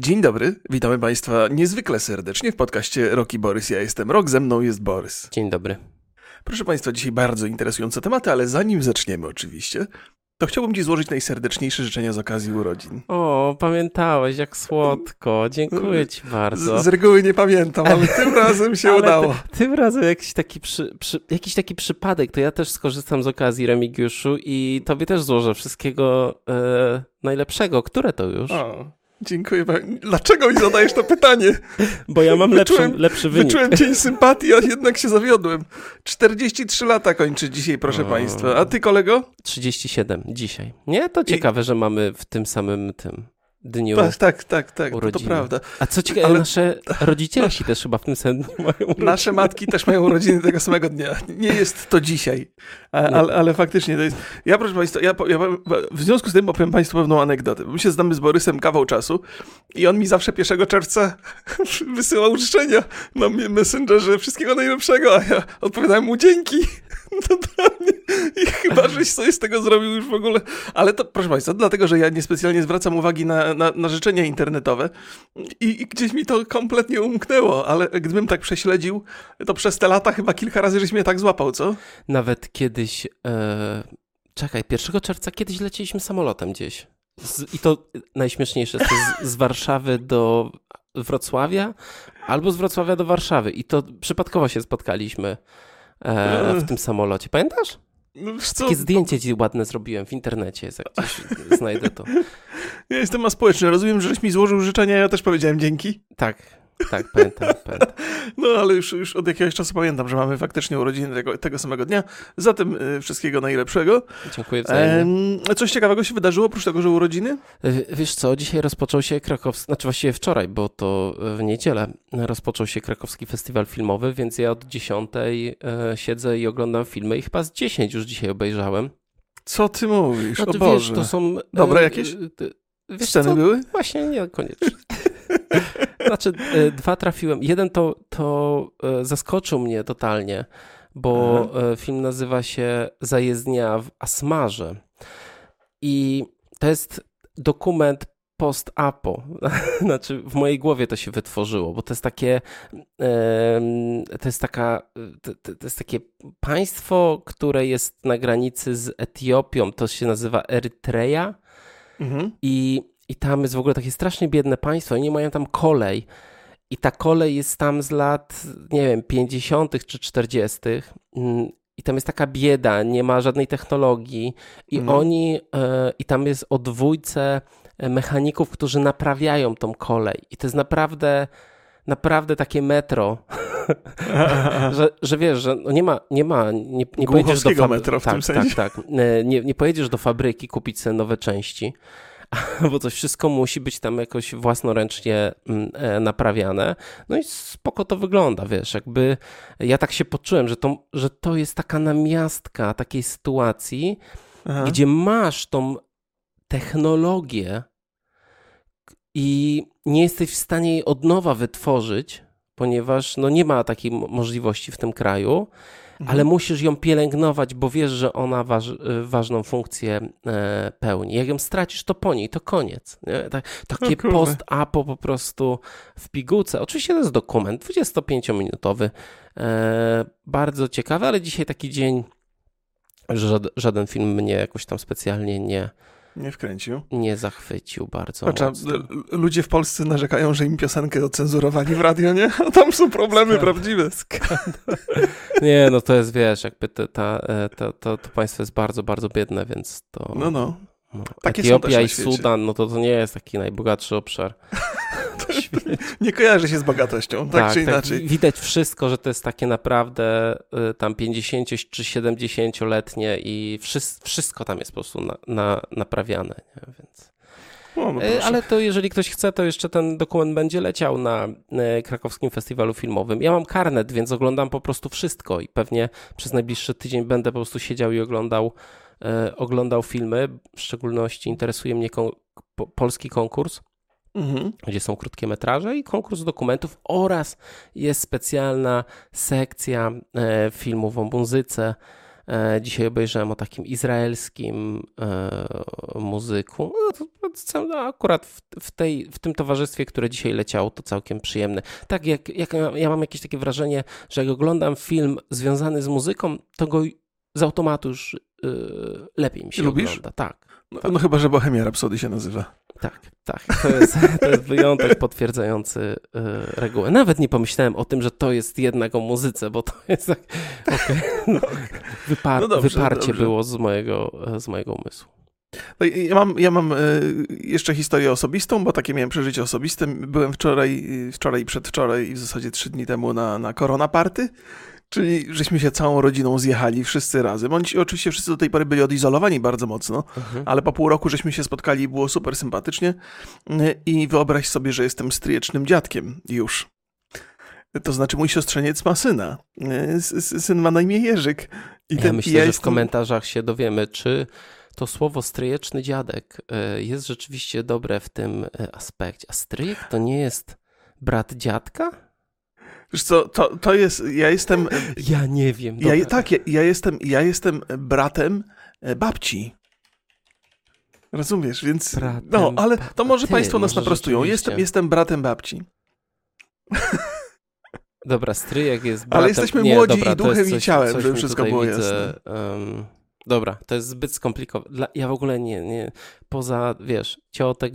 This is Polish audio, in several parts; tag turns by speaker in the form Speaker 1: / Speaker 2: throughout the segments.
Speaker 1: Dzień dobry, witamy Państwa niezwykle serdecznie w podcaście Roki Borys. Ja jestem Rok, ze mną jest Borys.
Speaker 2: Dzień dobry.
Speaker 1: Proszę Państwa, dzisiaj bardzo interesujące tematy, ale zanim zaczniemy oczywiście, to chciałbym Ci złożyć najserdeczniejsze życzenia z okazji urodzin.
Speaker 2: O, pamiętałeś, jak słodko. Dziękuję Ci bardzo.
Speaker 1: Z, z reguły nie pamiętam, ale tym razem się udało.
Speaker 2: ty- Tym razem jakiś taki, przy, przy, jakiś taki przypadek, to ja też skorzystam z okazji Remigiuszu i Tobie też złożę wszystkiego e, najlepszego. Które to już?
Speaker 1: O, dziękuję. pa- Dlaczego mi zadajesz to pytanie?
Speaker 2: Bo ja mam lepszy,
Speaker 1: Wyczułem-
Speaker 2: lepszy wynik.
Speaker 1: Wyczułem cień sympatii, a jednak się zawiodłem. 43 lata kończy dzisiaj, proszę
Speaker 2: O.
Speaker 1: Państwa. A Ty, kolego?
Speaker 2: 37 dzisiaj. Nie? To ciekawe, że mamy w tym samym tym dniu.
Speaker 1: Tak, tak, tak, tak, to, prawda.
Speaker 2: A co ciekawe,
Speaker 1: Ale-
Speaker 2: nasze rodzicielki też chyba w tym samym dniu mają urodziny.
Speaker 1: Nasze matki też mają urodziny tego samego dnia. Nie jest to dzisiaj,
Speaker 2: Nie.
Speaker 1: ale, ale faktycznie to jest. Ja, proszę Państwa, ja, ja, w związku z tym opowiem Państwu pewną anegdotę. My się znamy z Borysem kawał czasu i on mi zawsze 1 czerwca wysyłał życzenia na Messengerze wszystkiego najlepszego, a ja odpowiadałem mu dzięki. Totalnie. I chyba, żeś coś z tego zrobił już w ogóle. Ale to, proszę Państwa, dlatego, że ja niespecjalnie zwracam uwagi na, na, na życzenia internetowe i, i gdzieś mi to kompletnie umknęło, ale gdybym tak prześledził, to przez te lata chyba kilka razy żeś mnie tak złapał, co?
Speaker 2: Nawet kiedyś, e, czekaj, 1 czerwca kiedyś lecieliśmy samolotem gdzieś. Z, I to najśmieszniejsze, to z, z Warszawy do Wrocławia albo z Wrocławia do Warszawy. I to przypadkowo się spotkaliśmy e, w tym samolocie. Pamiętasz?
Speaker 1: No?
Speaker 2: Takie zdjęcie ci ładne zrobiłem w internecie, jest, jak gdzieś znajdę to.
Speaker 1: Ja jestem aspołeczny, rozumiem, że żeś mi złożył życzenia, ja też powiedziałem dzięki.
Speaker 2: Tak, tak, pamiętam, pamiętam.
Speaker 1: No ale już, już od jakiegoś czasu pamiętam, że mamy faktycznie urodziny tego, tego samego dnia. Zatem y, wszystkiego najlepszego.
Speaker 2: Dziękuję wzajemnie.
Speaker 1: Em, coś ciekawego się wydarzyło, oprócz tego, że urodziny?
Speaker 2: W- Wiesz co, dzisiaj rozpoczął się krakowski, znaczy właściwie wczoraj, bo to w niedzielę rozpoczął się krakowski festiwal filmowy, więc ja od 10 e, siedzę i oglądam filmy i chyba z 10 już dzisiaj obejrzałem.
Speaker 1: Co ty mówisz?
Speaker 2: No
Speaker 1: o
Speaker 2: to
Speaker 1: Boże.
Speaker 2: wiesz, to są... e,
Speaker 1: Dobre jakieś?
Speaker 2: e, e, Wiesz
Speaker 1: Sceny
Speaker 2: co?
Speaker 1: były?
Speaker 2: Właśnie nie, koniecznie. Znaczy, e, dwa trafiłem. Jeden to, to e, zaskoczył mnie totalnie, bo e, film nazywa się Zajezdnia w Asmarze. I to jest dokument post-apo. Znaczy, w mojej głowie to się wytworzyło, bo to jest takie, to jest taka, to, jest takie państwo, które jest na granicy z Etiopią, to się nazywa Erytrea.
Speaker 1: Mhm.
Speaker 2: I, I tam jest w ogóle takie strasznie biedne państwo. Oni mają tam kolej. I ta kolej jest tam z lat, nie wiem, 50. czy 40. Mm, I tam jest taka bieda, nie ma żadnej technologii. I
Speaker 1: Mhm.
Speaker 2: oni, e, i tam jest o dwójce e, mechaników, którzy naprawiają tą kolej. I to jest naprawdę, naprawdę takie metro, że, że wiesz, że no nie ma, nie ma, nie, nie pojedziesz do fabryki. tak. Tak, tak. E, Nie, nie pojedziesz do fabryki kupić sobie nowe części, bo to wszystko musi być tam jakoś własnoręcznie mm, e, naprawiane. No i spoko to wygląda, wiesz, jakby ja tak się poczułem, że to, że to jest taka namiastka takiej sytuacji,
Speaker 1: Aha.
Speaker 2: gdzie masz tą technologię i nie jesteś w stanie jej od nowa wytworzyć, ponieważ no nie ma takiej mo- możliwości w tym kraju,
Speaker 1: Mhm.
Speaker 2: ale musisz ją pielęgnować, bo wiesz, że ona waż, y, ważną funkcję e, pełni. Jak ją stracisz, to po niej, to koniec. Nie? Tak, takie
Speaker 1: O kurde.
Speaker 2: post-apo po prostu w pigułce. Oczywiście to jest dokument 25-minutowy, e, bardzo ciekawy, ale dzisiaj taki dzień, że żad- żaden film mnie jakoś tam specjalnie nie,
Speaker 1: Nie wkręcił.
Speaker 2: nie zachwycił bardzo
Speaker 1: l- ludzie w Polsce narzekają, że im piosenkę ocenzurowali w radio, nie? A tam są problemy
Speaker 2: Tak.
Speaker 1: prawdziwe.
Speaker 2: Nie, no to jest, wiesz, jakby te, ta, e, to, to, to państwo jest bardzo, bardzo biedne, więc to...
Speaker 1: No, no.
Speaker 2: no.
Speaker 1: takie
Speaker 2: Etiopia i. Sudan, no to to nie jest taki najbogatszy obszar.
Speaker 1: Nie kojarzy się z bogatością, tak, czy inaczej.
Speaker 2: widać wszystko, że to jest takie naprawdę y, tam 50 czy 70-letnie i wszys- wszystko tam jest po prostu na, na, naprawiane, nie? więc...
Speaker 1: No proszę.
Speaker 2: Ale to jeżeli ktoś chce, to jeszcze ten dokument będzie leciał na e, krakowskim festiwalu filmowym. Ja mam karnet, więc oglądam po prostu wszystko i pewnie przez najbliższy tydzień będę po prostu siedział i oglądał, e, oglądał filmy. W szczególności interesuje mnie kon- po, polski konkurs,
Speaker 1: Mhm.
Speaker 2: gdzie są krótkie metraże i konkurs dokumentów oraz jest specjalna sekcja e, filmów o muzyce E, dzisiaj obejrzałem o takim izraelskim e, muzyku. No, akurat w, w, tej, w tym towarzystwie, które dzisiaj leciało, to całkiem przyjemne. Tak jak, jak ja mam jakieś takie wrażenie, że jak oglądam film związany z muzyką, to go z automatu już y, lepiej mi się
Speaker 1: Lubisz?
Speaker 2: ogląda. Tak.
Speaker 1: No, no chyba, że Bohemia Rhapsody się nazywa.
Speaker 2: Tak, tak. To jest, to jest wyjątek potwierdzający y, regułę. Nawet nie pomyślałem o tym, że to jest jednak o muzyce, bo to jest tak. Okay. No, wypar no dobrze, wyparcie dobrze. było z mojego, z mojego umysłu.
Speaker 1: No ja mam, ja mam y, jeszcze historię osobistą, bo takie miałem przeżycie osobiste. Byłem wczoraj, wczoraj i przedwczoraj i w zasadzie trzy dni temu na, na Corona Party. Czyli żeśmy się całą rodziną zjechali wszyscy razem. Oni oczywiście wszyscy do tej pory byli odizolowani bardzo mocno, mhm. ale po pół roku żeśmy się spotkali i było super sympatycznie. I wyobraź sobie, że jestem stryjecznym dziadkiem już. To znaczy mój siostrzeniec ma syna. Syn ma na imię Jerzyk.
Speaker 2: I ten, ja myślę, ja że jestem... w komentarzach się dowiemy, czy to słowo stryjeczny dziadek e, jest rzeczywiście dobre w tym e, aspekcie. A stryjek to nie jest brat dziadka?
Speaker 1: Wiesz co, to, to jest, ja jestem...
Speaker 2: Ja nie wiem.
Speaker 1: Ja, tak, ja, ja, jestem, ja jestem bratem e, babci. Rozumiesz, więc... Bratem, no, ale to może ty, państwo nas naprostują. Jestem, jestem bratem babci.
Speaker 2: Dobra, stryjek jest bratem...
Speaker 1: Ale jesteśmy nie, młodzi dobra, i duchem coś, i ciałem, żeby wszystko było widzę, jasne. Um,
Speaker 2: Dobra, to jest zbyt skomplikowane. Ja w ogóle nie, nie poza, wiesz, ciotek,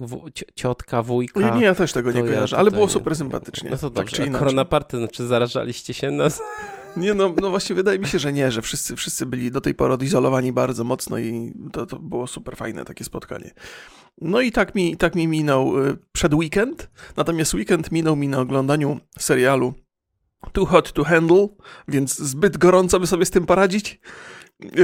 Speaker 2: ciotka, wujka.
Speaker 1: Nie, nie, ja też tego nie kojarzę, ja ale było super sympatycznie.
Speaker 2: No to tak dobrze, czy korona party, znaczy zarażaliście się nas?
Speaker 1: Nie, no, no właśnie wydaje mi się, że nie, że wszyscy, wszyscy byli do tej pory odizolowani bardzo mocno i to, to było super fajne takie spotkanie. No i tak mi, tak mi minął y, przed weekend, natomiast weekend minął mi na oglądaniu serialu Too Hot to Handle, więc zbyt gorąco by sobie z tym poradzić.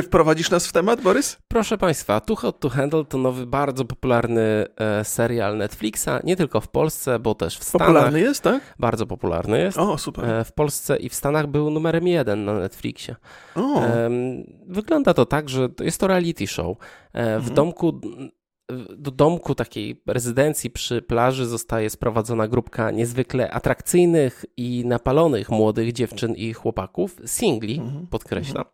Speaker 1: Wprowadzisz nas w temat, Borys?
Speaker 2: Proszę Państwa, Too Hot to Handle to nowy, bardzo popularny e, serial Netflixa, nie tylko w Polsce, bo też w Stanach.
Speaker 1: Popularny jest, tak?
Speaker 2: Bardzo popularny jest.
Speaker 1: O, super.
Speaker 2: E, w Polsce i w Stanach był numerem jeden na Netflixie. O. Wygląda to tak, że jest to reality show. E, w mhm. domku do domku takiej rezydencji przy plaży zostaje sprowadzona grupka niezwykle atrakcyjnych i napalonych młodych dziewczyn i chłopaków, singli, mhm. podkreślam.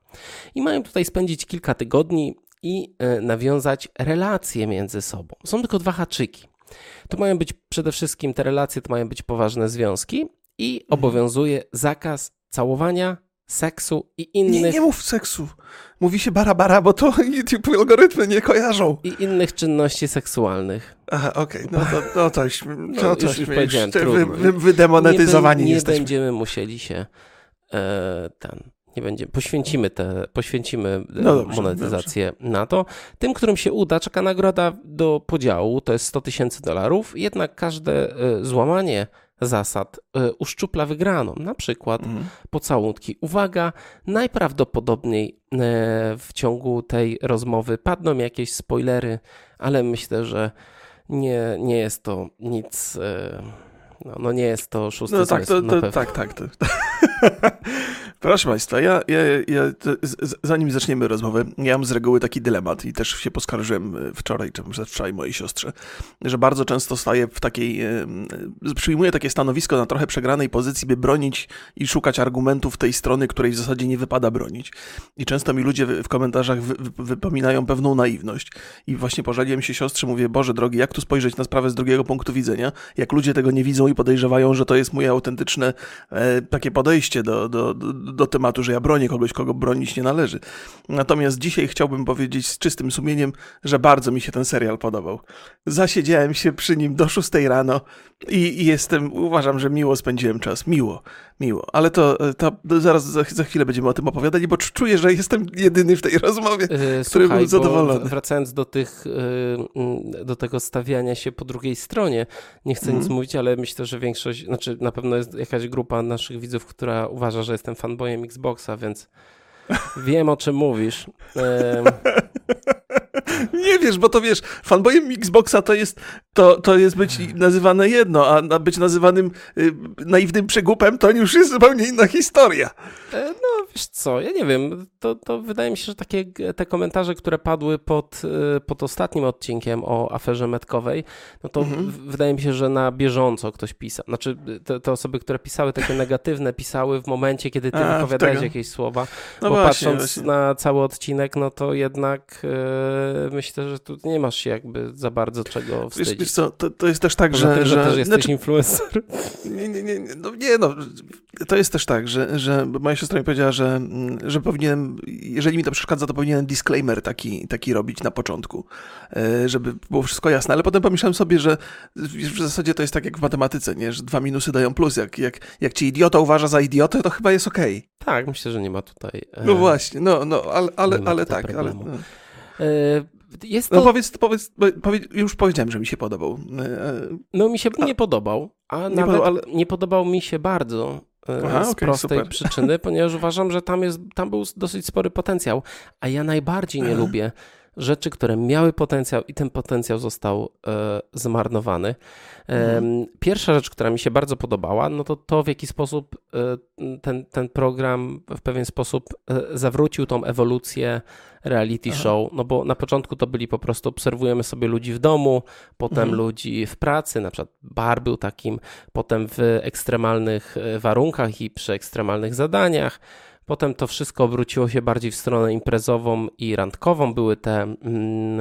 Speaker 2: I mają tutaj spędzić kilka tygodni i e, nawiązać relacje między sobą. Są tylko dwa haczyki. To mają być przede wszystkim te relacje, to mają być poważne związki i mhm. obowiązuje zakaz całowania, seksu i innych... Nie,
Speaker 1: nie mów seksu. Mówi się bara bara, bo to YouTube algorytmy nie kojarzą.
Speaker 2: I innych czynności seksualnych.
Speaker 1: Aha, okej. Okay. No to, no toś, no, toś, już, powiedziałem, wy, wy, wydemonetyzowani
Speaker 2: nie, nie
Speaker 1: jesteśmy.
Speaker 2: będziemy musieli się e, ten... Nie będziemy, poświęcimy, te, poświęcimy e, no dobrze, monetyzację dobrze. na to. Tym, którym się uda, czeka nagroda do podziału, to jest 100 tysięcy dolarów, jednak każde e, złamanie zasad y, uszczupla wygraną, na przykład mhm. pocałunki. Uwaga, najprawdopodobniej e, w ciągu tej rozmowy padną jakieś spoilery, ale myślę, że nie, nie jest to nic. E, no, no nie jest to szósty no,
Speaker 1: tak, to, to, tak, tak. To. Proszę Państwa, ja, ja, ja zanim zaczniemy rozmowę, ja mam z reguły taki dylemat i też się poskarżyłem e, wczoraj, czy wczoraj mojej siostrze, że bardzo często staję w takiej, e, przyjmuję takie stanowisko na trochę przegranej pozycji, by bronić i szukać argumentów tej strony, której w zasadzie nie wypada bronić. I często mi ludzie w komentarzach wy, wypominają pewną naiwność. I właśnie pożaliłem się siostrze, mówię, Boże drogi, jak tu spojrzeć na sprawę z drugiego punktu widzenia, jak ludzie tego nie widzą i podejrzewają, że to jest moje autentyczne e, takie podejście do, do, do do tematu, że ja bronię kogoś, kogo bronić nie należy. Natomiast dzisiaj chciałbym powiedzieć z czystym sumieniem, że bardzo mi się ten serial podobał. Zasiedziałem się przy nim do 6 rano i, i jestem, uważam, że miło spędziłem czas. Miło, miło. Ale to, to zaraz za, za, chwilę będziemy o tym opowiadać, bo czuję, że jestem jedyny w tej rozmowie, yy, który był zadowolony.
Speaker 2: Wracając do tych, yy, do tego stawiania się po drugiej stronie, nie chcę mm. nic mówić, ale myślę, że większość, znaczy na pewno jest jakaś grupa naszych widzów, która uważa, że jestem fanboyem Xboxa, więc wiem o czym mówisz.
Speaker 1: Nie wiesz, bo to wiesz, fanboyem Xboxa to jest, to, to jest być nazywane jedno, a być nazywanym y, naiwnym przegupem to już jest zupełnie inna historia.
Speaker 2: E, no wiesz co, ja nie wiem, to, to wydaje mi się, że takie te komentarze, które padły pod, y, pod ostatnim odcinkiem o aferze metkowej, no to mhm. wydaje mi się, że na bieżąco ktoś pisał. Znaczy te, te, osoby, które pisały takie negatywne, pisały w momencie, kiedy ty a, wypowiadałeś jakieś słowa, no bo właśnie, patrząc właśnie. na cały odcinek, no to jednak yy, myślę, że tu nie masz się jakby za bardzo czego wstydzić. Wiesz,
Speaker 1: co, to, to jest też tak, Poza że...
Speaker 2: Tym,
Speaker 1: że,
Speaker 2: że też jesteś znaczy, influencer.
Speaker 1: Nie, nie, nie, no, nie, no, to jest też tak, że, że moja siostra mi powiedziała, że, że powinienem, jeżeli mi to przeszkadza, to powinienem disclaimer taki, taki robić na początku, e, żeby było wszystko jasne, ale potem pomyślałem sobie, że w zasadzie to jest tak jak w matematyce, nie? że dwa minusy dają plus, jak, jak, jak ci idiota uważa za idiotę, to chyba jest okej. Okay.
Speaker 2: Tak, myślę, że nie ma tutaj...
Speaker 1: E... No właśnie, no, no ale, ale, ale tak, ale... No.
Speaker 2: E, jest
Speaker 1: no to... No powiedz, powiedz, powiedz, już powiedziałem, że mi się podobał.
Speaker 2: E, no mi się a, nie podobał, a nie nawet podobał, ale... nie podobał mi się bardzo e, Aha, z okay, prostej super. przyczyny, ponieważ uważam, że tam, jest, tam był dosyć spory potencjał, a ja najbardziej nie lubię rzeczy, które miały potencjał i ten potencjał został e, zmarnowany. E, mhm. Pierwsza rzecz, która mi się bardzo podobała, no to to, w jaki sposób e, ten, ten program w pewien sposób e, zawrócił tą ewolucję reality Aha. show, no bo na początku to byli po prostu obserwujemy sobie ludzi w domu, potem mhm. ludzi w pracy, na przykład bar był takim, potem w ekstremalnych e, warunkach i przy ekstremalnych zadaniach, Potem to wszystko obróciło się bardziej w stronę imprezową i randkową. Były te, mm,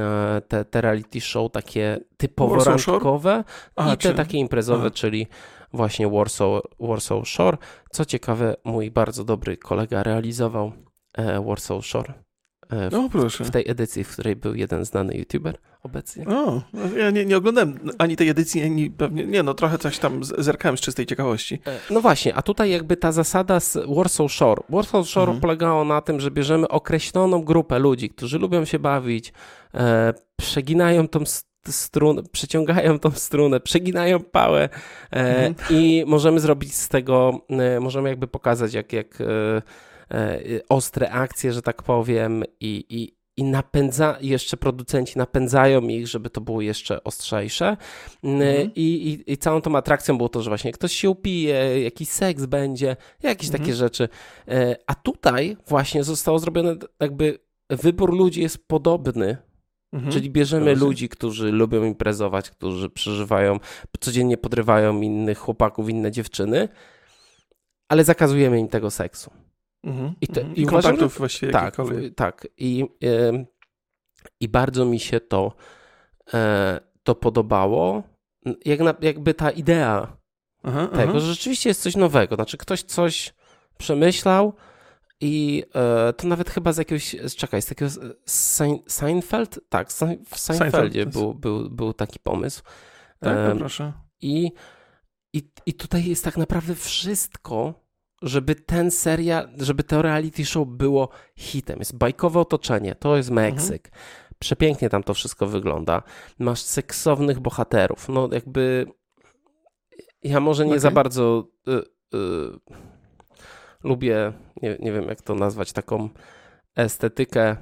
Speaker 2: te, te reality show takie typowo Warsaw randkowe Aha, i te takie imprezowe, Aha. czyli właśnie Warsaw, Warsaw Shore. Co ciekawe, mój bardzo dobry kolega realizował e, Warsaw Shore. E, w,
Speaker 1: proszę.
Speaker 2: w tej edycji, w której był jeden znany youtuber obecnie.
Speaker 1: O, no ja nie, nie oglądałem ani tej edycji, ani pewnie, nie no, trochę coś tam zerkałem z czystej ciekawości.
Speaker 2: E, no właśnie, a tutaj jakby ta zasada z Warsaw Shore. Warsaw Shore mhm. polegało na tym, że bierzemy określoną grupę ludzi, którzy lubią się bawić, e, przeginają tą strunę, przeciągają tą strunę, przeginają pałę e, mhm. i możemy zrobić z tego, e, możemy jakby pokazać jak, jak E, ostre akcje, że tak powiem, i, i, i napędza, jeszcze producenci napędzają ich, żeby to było jeszcze ostrzejsze. Mhm. I, i, I, całą tą atrakcją było to, że właśnie ktoś się upije, jakiś seks będzie, jakieś mhm. takie rzeczy. E, a tutaj właśnie zostało zrobione jakby wybór ludzi jest podobny. Mhm. Czyli bierzemy ludzi, którzy lubią imprezować, którzy przeżywają, codziennie podrywają innych chłopaków, inne dziewczyny, ale zakazujemy im tego seksu.
Speaker 1: Mhm, I, te, mhm. i, I kontaktów uważam, właściwie
Speaker 2: tak, tak. I, I bardzo mi się to, e, to podobało. Jak na, jakby ta idea aha, tego, aha. że rzeczywiście jest coś nowego. Znaczy ktoś coś przemyślał i e, to nawet chyba z jakiegoś, czekaj, z takiego Sein, Seinfeld? Tak, w Seinfeldzie był, był, był taki pomysł.
Speaker 1: Tak, no proszę.
Speaker 2: I, i, I tutaj jest tak naprawdę wszystko, żeby ten serial, żeby to reality show było hitem. Jest bajkowe otoczenie, to jest Meksyk. Mhm. Przepięknie tam to wszystko wygląda. Masz seksownych bohaterów. No jakby ja może nie okay. za bardzo y, y, lubię, nie, nie wiem jak to nazwać, taką estetykę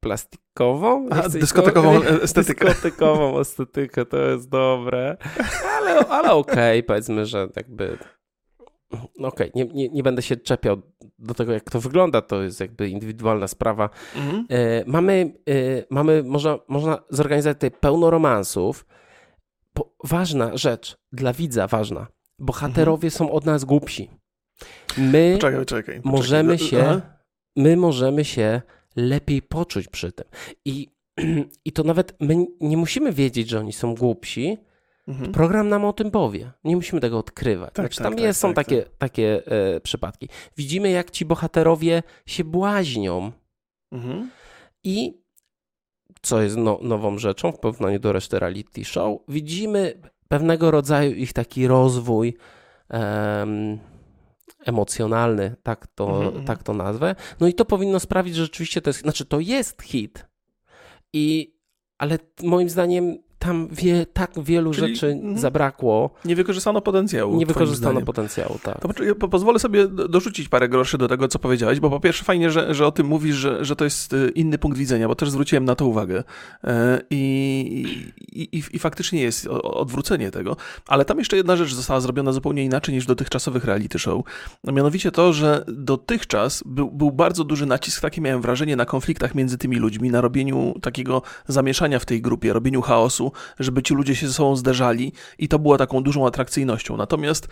Speaker 2: plastikową.
Speaker 1: A, dyskotekową estetykę.
Speaker 2: Dyskotekową estetykę, to jest dobre. Ale, ale okej, okay, powiedzmy, że jakby okej, okay, nie, nie, nie, będę się czepiał do tego, jak to wygląda, to jest jakby indywidualna sprawa. Mhm. E, mamy, e, mamy można, można zorganizować tutaj pełno romansów. Po, ważna rzecz, dla widza ważna, bohaterowie mhm. są od nas głupsi. My
Speaker 1: poczekaj, poczekaj,
Speaker 2: możemy poczekaj. się, my możemy się lepiej poczuć przy tym. I, I to nawet my nie musimy wiedzieć, że oni są głupsi, Mhm. Program nam o tym powie. Nie musimy tego odkrywać. Tak, znaczy, tak, tam tak, jest, są tak, takie, tak. takie e, przypadki. Widzimy, jak ci bohaterowie się błaźnią. Mhm. I co jest no, nową rzeczą w porównaniu do reszty reality show, widzimy pewnego rodzaju ich taki rozwój emocjonalny, tak to, mhm, mhm. tak to nazwę. No i to powinno sprawić, że rzeczywiście to jest, znaczy to jest hit. I ale moim zdaniem tam wie, tak wielu Czyli, rzeczy mm, zabrakło.
Speaker 1: Nie wykorzystano potencjału.
Speaker 2: Nie wykorzystano potencjału, tak.
Speaker 1: To, ja pozwolę sobie dorzucić parę groszy do tego, co powiedziałeś, bo po pierwsze fajnie, że, że o tym mówisz, że, że to jest y, inny punkt widzenia, bo też zwróciłem na to uwagę. E, I, i, i, i faktycznie jest odwrócenie tego. Ale tam jeszcze jedna rzecz została zrobiona zupełnie inaczej niż w dotychczasowych reality show. A mianowicie to, że dotychczas był, był bardzo duży nacisk, takie miałem wrażenie, na konfliktach między tymi ludźmi, na robieniu takiego zamieszania w tej grupie, robieniu chaosu, żeby ci ludzie się ze sobą zderzali i to było taką dużą atrakcyjnością. Natomiast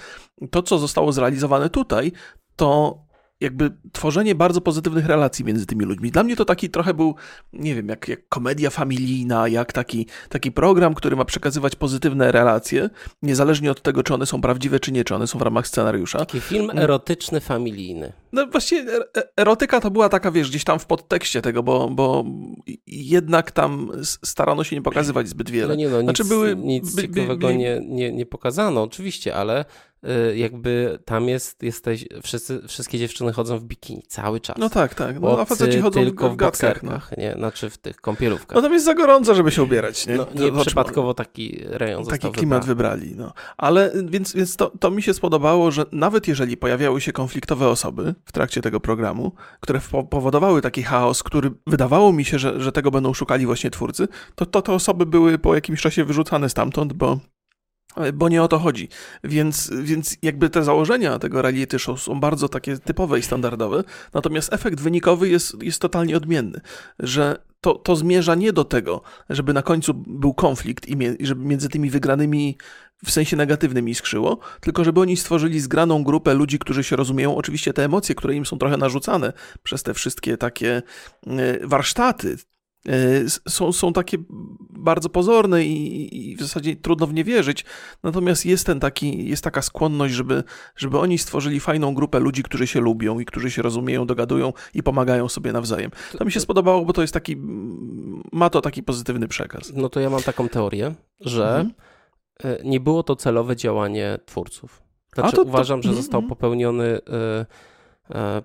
Speaker 1: to, co zostało zrealizowane tutaj, to jakby tworzenie bardzo pozytywnych relacji między tymi ludźmi. Dla mnie to taki trochę był, nie wiem, jak, jak komedia familijna, jak taki, taki program, który ma przekazywać pozytywne relacje, niezależnie od tego, czy one są prawdziwe, czy nie, czy one są w ramach scenariusza.
Speaker 2: Taki film erotyczny, familijny.
Speaker 1: No właściwie er, e, erotyka to była taka, wiesz, gdzieś tam w podtekście tego, bo, bo jednak tam starano się nie pokazywać zbyt wiele.
Speaker 2: No nie no, znaczy nic, były, nic by, ciekawego by, by... Nie, nie, nie pokazano, oczywiście, ale jakby tam jest, jesteś, wszyscy, wszystkie dziewczyny chodzą w bikini cały czas.
Speaker 1: No tak, tak. No, a faceci chodzą
Speaker 2: tylko w,
Speaker 1: w
Speaker 2: bokserkach, no. nie? Znaczy w tych kąpielówkach.
Speaker 1: No tam jest za gorąco, żeby się ubierać, nie?
Speaker 2: No, nie to, przypadkowo taki rejon
Speaker 1: Taki klimat wybrali. wybrali, no. Ale więc, więc to, to mi się spodobało, że nawet jeżeli pojawiały się konfliktowe osoby w trakcie tego programu, które powodowały taki chaos, który wydawało mi się, że, że tego będą szukali właśnie twórcy, to, to te osoby były po jakimś czasie wyrzucane stamtąd, bo bo nie o to chodzi. Więc, więc jakby te założenia tego reality show są bardzo takie typowe i standardowe, natomiast efekt wynikowy jest, jest totalnie odmienny, że to, to zmierza nie do tego, żeby na końcu był konflikt i, mie, żeby między tymi wygranymi w sensie negatywnym iskrzyło, tylko żeby oni stworzyli zgraną grupę ludzi, którzy się rozumieją. Oczywiście te emocje, które im są trochę narzucane przez te wszystkie takie e, warsztaty, E, są, są takie bardzo pozorne i, i, w zasadzie trudno w nie wierzyć. Natomiast jest, ten taki, jest taka skłonność, żeby, żeby oni stworzyli fajną grupę ludzi, którzy się lubią i którzy się rozumieją, dogadują i pomagają sobie nawzajem. To mi się spodobało, bo to jest taki, ma to taki pozytywny przekaz.
Speaker 2: No to ja mam taką teorię, że mhm. E, nie było to celowe działanie twórców. Znaczy, to, uważam, że mhm, został mhm. popełniony e,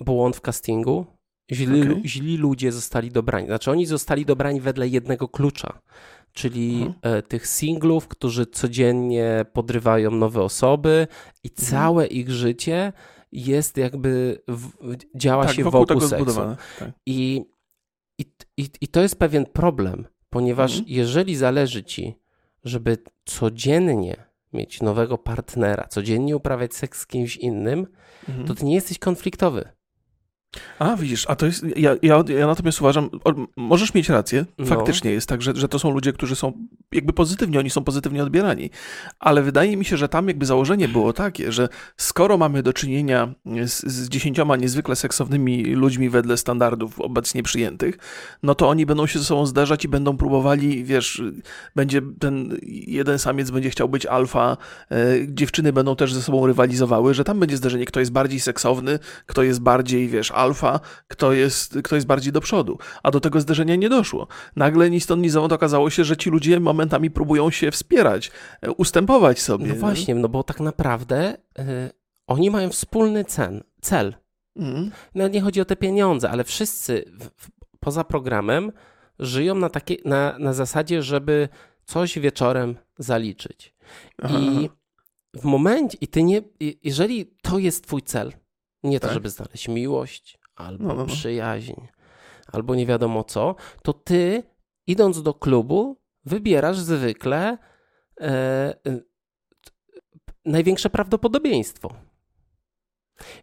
Speaker 2: błąd w castingu Źli, okay. źli ludzie zostali dobrani. Znaczy, oni zostali dobrani wedle jednego klucza, czyli mhm. E, tych singlów, którzy codziennie podrywają nowe osoby i mhm. całe ich życie jest jakby, w, działa tak, się wokół, wokół seksu. Tak. I, i, i, I to jest pewien problem, ponieważ mhm. jeżeli zależy ci, żeby codziennie mieć nowego partnera, codziennie uprawiać seks z kimś innym, to ty nie jesteś konfliktowy.
Speaker 1: A, widzisz, a to jest, ja, ja, ja natomiast uważam, możesz mieć rację, no. faktycznie jest tak, że, że to są ludzie, którzy są jakby pozytywnie, oni są pozytywnie odbierani, ale wydaje mi się, że tam jakby założenie było takie, że skoro mamy do czynienia z, z dziesięcioma niezwykle seksownymi ludźmi wedle standardów obecnie przyjętych, no to oni będą się ze sobą zdarzać i będą próbowali, wiesz, będzie ten jeden samiec będzie chciał być alfa, e, dziewczyny będą też ze sobą rywalizowały, że tam będzie zdarzenie, kto jest bardziej seksowny, kto jest bardziej, wiesz, alfa, alfa, kto jest, kto jest bardziej do przodu. A do tego zderzenia nie doszło. Nagle ni stąd, ni zowąd okazało się, że ci ludzie momentami próbują się wspierać, e, ustępować sobie.
Speaker 2: No właśnie, no bo tak naprawdę yy, oni mają wspólny cen, cel. Mm. No nie chodzi o te pieniądze, ale wszyscy w, w, poza programem żyją na, takie, na, na zasadzie, żeby coś wieczorem zaliczyć. Aha. I w momencie, i ty nie, jeżeli to jest twój cel, nie tak? to, żeby znaleźć miłość, albo no, no, no. przyjaźń, albo nie wiadomo co, to ty, idąc do klubu, wybierasz zwykle e, e, największe prawdopodobieństwo.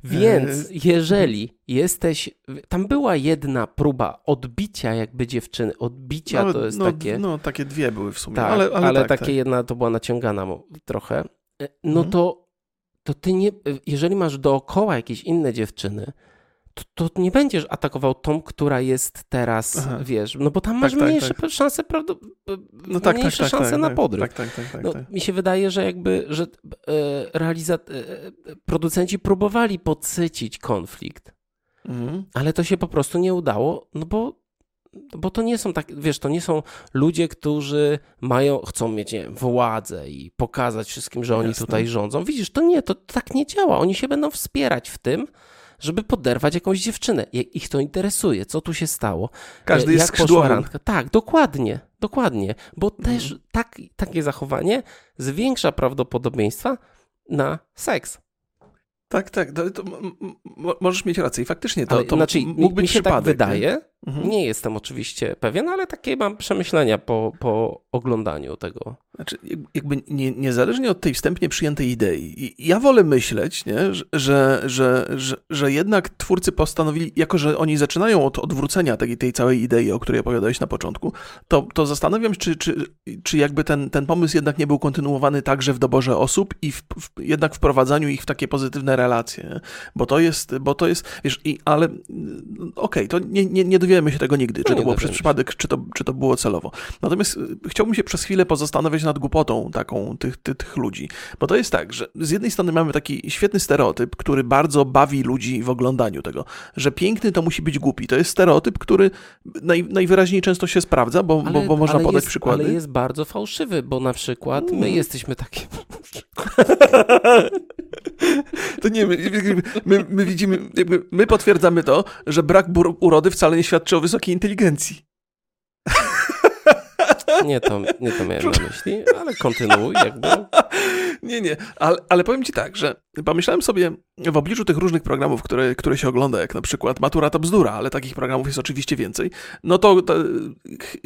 Speaker 2: Więc e, jeżeli jesteś. Tam była jedna próba odbicia, jakby dziewczyny. Odbicia no, to jest
Speaker 1: no,
Speaker 2: takie.
Speaker 1: No, takie dwie były w sumie.
Speaker 2: Tak, ale, ale, ale tak, takie tak. jedna to była naciągana trochę. E, no mhm. to to ty nie, jeżeli masz dookoła jakieś inne dziewczyny, to, to nie będziesz atakował tą, która jest teraz, Aha. wiesz, no bo tam masz tak, tak mniejsze tak, szanse, prawdo, no tak, mniejsze tak, tak, szanse tak, na podryw. No, mi się wydaje, że jakby, że e, realizat, e, producenci próbowali podsycić konflikt, mhm. ale to się po prostu nie udało, no bo bo to nie są tak, wiesz, to nie są ludzie, którzy mają, chcą mieć, nie wiem, władzę i pokazać wszystkim, że oni Jasne. tutaj rządzą. Widzisz, to nie, to tak nie działa. Oni się będą wspierać w tym, żeby poderwać jakąś dziewczynę. Ich to interesuje, co tu się stało.
Speaker 1: Każdy jest skrzydłowym.
Speaker 2: Tak, dokładnie, dokładnie, bo też mhm. tak, takie zachowanie zwiększa prawdopodobieństwa na seks.
Speaker 1: Tak, tak, to, to możesz mieć rację i faktycznie to, ale, to
Speaker 2: znaczy, mógł być mi się tak przypadek. tak wydaje, mhm. nie jestem oczywiście pewien, ale takie mam przemyślenia po, po oglądaniu tego.
Speaker 1: Znaczy, jakby nie, niezależnie od tej wstępnie przyjętej idei, ja wolę myśleć, nie, że, że, że, że jednak twórcy postanowili, jako że oni zaczynają od odwrócenia tej, tej całej idei, o której opowiadałeś na początku, to, to zastanawiam się, czy, czy, czy jakby ten, ten pomysł jednak nie był kontynuowany także w doborze osób i w, w, jednak wprowadzaniu ich w takie pozytywne relacje, bo to jest, bo to jest, wiesz, i, ale okej, okay, to nie, nie, nie dowiemy się tego nigdy, czy no to było przez przypadek, czy to, czy to było celowo. Natomiast y, chciałbym się przez chwilę pozastanowić nad głupotą taką tych, tych, tych ludzi. Bo to jest tak, że z jednej strony mamy taki świetny stereotyp, który bardzo bawi ludzi w oglądaniu tego, że piękny to musi być głupi. To jest stereotyp, który naj, najwyraźniej często się sprawdza, bo, ale, bo, bo można podać
Speaker 2: jest,
Speaker 1: przykłady.
Speaker 2: Ale jest bardzo fałszywy, bo na przykład my mm. jesteśmy takie...
Speaker 1: to nie, my, my, my widzimy, my potwierdzamy to, że brak urody wcale nie świadczy o wysokiej inteligencji.
Speaker 2: Nie to, nie to miałem na myśli, ale kontynuuj jakby.
Speaker 1: Nie, nie, ale, ale powiem ci tak, że pomyślałem sobie w obliczu tych różnych programów, które, które się ogląda, jak na przykład Matura to bzdura, ale takich programów jest oczywiście więcej, no to, to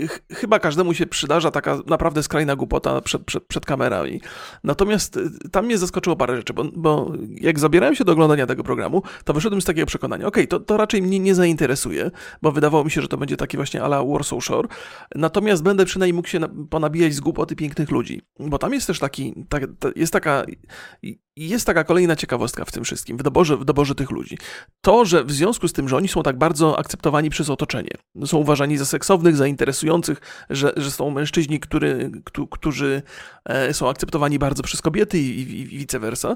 Speaker 1: ch chyba każdemu się przydarza taka naprawdę skrajna głupota przed, przed, przed kamerami. Natomiast y, tam mnie zaskoczyło parę rzeczy, bo, bo jak zabierałem się do oglądania tego programu, to wyszedłem z takiego przekonania, okej, okay, to, to raczej mnie nie zainteresuje, bo wydawało mi się, że to będzie taki właśnie ala Warsaw Shore, natomiast będę przynajmniej mógł się ponabijać z głupoty pięknych ludzi, bo tam jest też taki, ta, ta, jest taka jest taka kolejna ciekawostka w tym wszystkim, w doborze, w doborze tych ludzi. To, że w związku z tym, że oni są tak bardzo akceptowani przez otoczenie, są uważani za seksownych, za interesujących, że, że są mężczyźni, który, którzy e, są akceptowani bardzo przez kobiety i, i, i vice versa,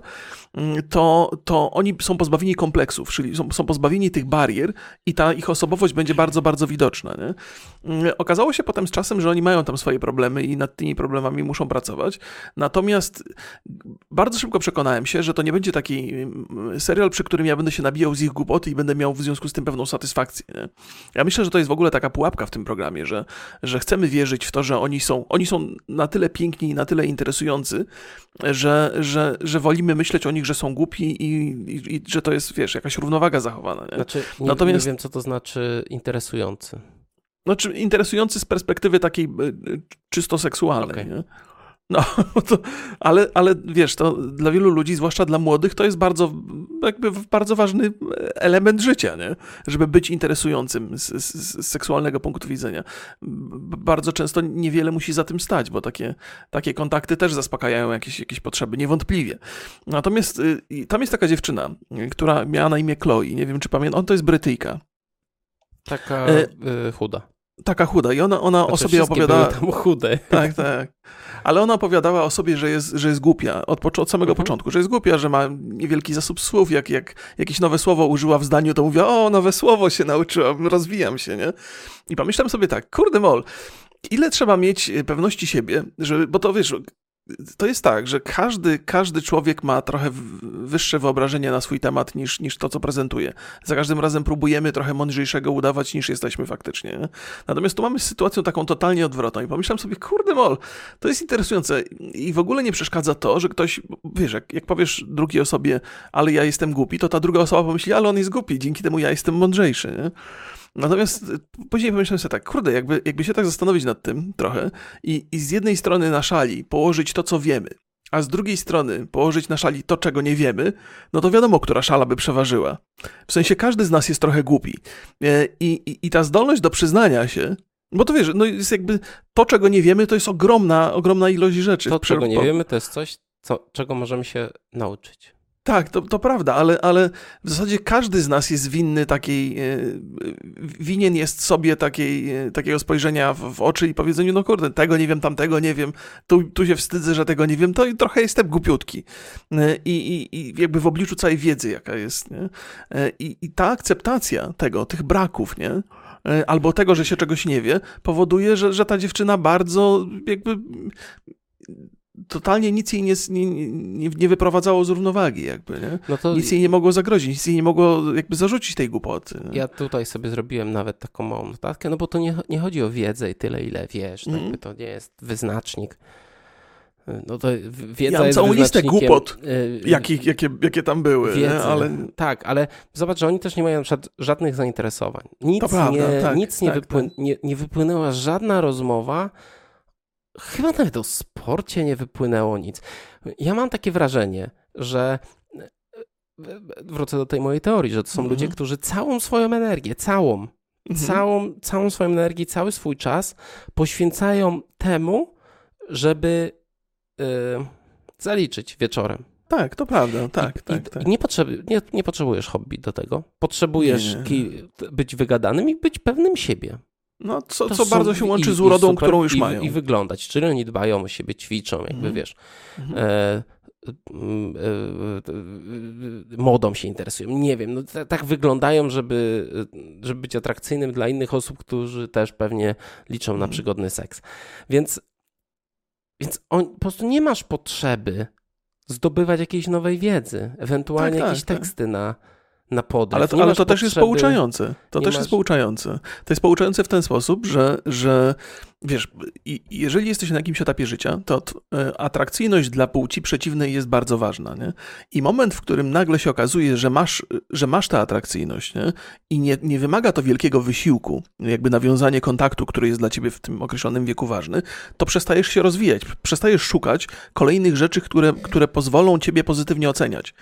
Speaker 1: mm, to, to oni są pozbawieni kompleksów, czyli są, są pozbawieni tych barier i ta ich osobowość będzie bardzo, bardzo widoczna. Nie? Mm, okazało się potem z czasem, że oni mają tam swoje problemy i nad tymi problemami muszą pracować, natomiast bardzo szybko przekonałem, przekonałem się, że to nie będzie taki mm, serial, przy którym ja będę się nabijał z ich głupoty i będę miał w związku z tym pewną satysfakcję. Nie? Ja myślę, że to jest w ogóle taka pułapka w tym programie, że, że chcemy wierzyć w to, że oni są, oni są na tyle piękni i na tyle interesujący, że, że, że wolimy myśleć o nich, że są głupi i, i, i że to jest, wiesz, jakaś równowaga zachowana. Nie?
Speaker 2: Znaczy, nie, Natomiast... nie wiem, co to znaczy interesujący.
Speaker 1: Znaczy, interesujący z perspektywy takiej y, czysto seksualnej. Okay. No, to, ale, ale wiesz, to dla wielu ludzi, zwłaszcza dla młodych, to jest bardzo, jakby bardzo ważny element życia, nie? Żeby być interesującym z, z, z, seksualnego punktu widzenia. Bardzo często niewiele musi za tym stać, bo takie, takie kontakty też zaspokajają jakieś, jakieś potrzeby, niewątpliwie. Natomiast y, tam jest taka dziewczyna, która miała na imię Chloe, nie wiem czy pamiętam, on to jest Brytyjka. Taka
Speaker 2: e, y, chuda.
Speaker 1: Taka chuda i ona, ona
Speaker 2: znaczy,
Speaker 1: o sobie opowiadała...
Speaker 2: tam chude.
Speaker 1: Tak, tak ale ona opowiadała o sobie, że jest, że jest głupia od, od samego mhm. początku, że jest głupia, że ma niewielki zasób słów, jak, jak jakieś nowe słowo użyła w zdaniu, to mówiła, o, nowe słowo się nauczyłam, rozwijam się, nie? I pomyślałem sobie tak, kurde mol, ile trzeba mieć pewności siebie, żeby, bo to wiesz, to jest tak, że każdy, każdy człowiek ma trochę wyższe wyobrażenie na swój temat niż, niż to, co prezentuje. Za każdym razem próbujemy trochę mądrzejszego udawać niż jesteśmy faktycznie. Nie? Natomiast tu mamy sytuację taką totalnie odwrotną i pomyślałem sobie, kurde mol, to jest interesujące i w ogóle nie przeszkadza to, że ktoś, wiesz, jak, jak powiesz drugiej osobie, ale ja jestem głupi, to ta druga osoba pomyśli, ale on jest głupi, dzięki temu ja jestem mądrzejszy. Nie? Natomiast y, później pomyślałem sobie tak, kurde, jakby, jakby się tak zastanowić nad tym trochę i, i z jednej strony na szali położyć to, co wiemy, a z drugiej strony położyć na szali to, czego nie wiemy, no to wiadomo, która szala by przeważyła. W sensie każdy z nas jest trochę głupi. E, I, i, i ta zdolność do przyznania się, bo to wiesz, no jest jakby to, czego nie wiemy, to jest ogromna, ogromna ilość rzeczy.
Speaker 2: To, czego nie wiemy, to jest coś, co, czego możemy się nauczyć.
Speaker 1: Tak, to, to prawda, ale, ale w zasadzie każdy z nas jest winny takiej, e, winien jest sobie takiej, e, takiego spojrzenia w, w, oczy i powiedzeniu, no kurde, tego nie wiem, tamtego nie wiem, tu, tu się wstydzę, że tego nie wiem, to trochę jestem głupiutki. E, I, i, i jakby w obliczu całej wiedzy, jaka jest, nie? I, I ta akceptacja tego, tych braków, nie? Albo tego, że się czegoś nie wie, powoduje, że, że ta dziewczyna bardzo jakby totalnie nic jej nie, nie, nie, nie wyprowadzało z równowagi, jakby, nie?
Speaker 2: No
Speaker 1: Nic jej nie mogło zagrozić, nic jej nie mogło jakby zarzucić tej głupoty. nie?
Speaker 2: ja tutaj sobie zrobiłem nawet taką małą notatkę, no bo to nie, nie chodzi o wiedzę i tyle, ile wiesz. Jakby to nie jest wyznacznik. No to wiedza
Speaker 1: Ja mam całą listę głupot,
Speaker 2: y,
Speaker 1: Jakie, jakie, jakie tam były,
Speaker 2: wiedzy.
Speaker 1: ale
Speaker 2: Tak, ale zobacz, że oni też nie mają na przykład żadnych zainteresowań. Nic,
Speaker 1: To prawda,
Speaker 2: nie,
Speaker 1: tak,
Speaker 2: nic nie,
Speaker 1: tak,
Speaker 2: wypłyn- Nie, nie wypłynęła żadna rozmowa. Chyba nawet o sporcie nie wypłynęło nic. Ja mam takie wrażenie, że wrócę do tej mojej teorii, że to są
Speaker 1: Mhm.
Speaker 2: ludzie, którzy całą swoją energię, całą,
Speaker 1: Mhm.
Speaker 2: całą, całą swoją energię, cały swój czas poświęcają temu, żeby y, zaliczyć wieczorem.
Speaker 1: tak, to prawda, tak,
Speaker 2: I,
Speaker 1: tak,
Speaker 2: i,
Speaker 1: tak.
Speaker 2: i nie, potrzeb, nie, nie potrzebujesz hobby do tego. Potrzebujesz
Speaker 1: Nie, nie.
Speaker 2: ki- być wygadanym i być pewnym siebie.
Speaker 1: No, co,
Speaker 2: To
Speaker 1: co bardzo się łączy
Speaker 2: i-
Speaker 1: z urodą,
Speaker 2: super-
Speaker 1: którą już
Speaker 2: i,
Speaker 1: mają.
Speaker 2: I wyglądać. Czyli oni dbają o siebie, ćwiczą, jakby
Speaker 1: Mhm.
Speaker 2: wiesz. Mm, e, modą się interesują. Nie wiem, no, ta- tak wyglądają, żeby, żeby być atrakcyjnym dla innych osób, którzy też pewnie liczą na
Speaker 1: Mhm.
Speaker 2: przygodny seks. Więc, więc on, po prostu nie masz potrzeby zdobywać jakiejś nowej wiedzy, ewentualnie
Speaker 1: Tak, tak,
Speaker 2: jakieś
Speaker 1: tak.
Speaker 2: teksty na, na podryw.
Speaker 1: Ale to, ale to też jest pouczające. To też
Speaker 2: masz-
Speaker 1: jest pouczające. To jest pouczające w ten sposób, że, że wiesz, jeżeli jesteś na jakimś etapie życia, to e, atrakcyjność dla płci przeciwnej jest bardzo ważna. Nie? I moment, w którym nagle się okazuje, że masz, że masz tę atrakcyjność nie? i nie, nie wymaga to wielkiego wysiłku, jakby nawiązanie kontaktu, który jest dla ciebie w tym określonym wieku ważny, to przestajesz się rozwijać, przestajesz szukać kolejnych rzeczy, które, które pozwolą ciebie pozytywnie oceniać.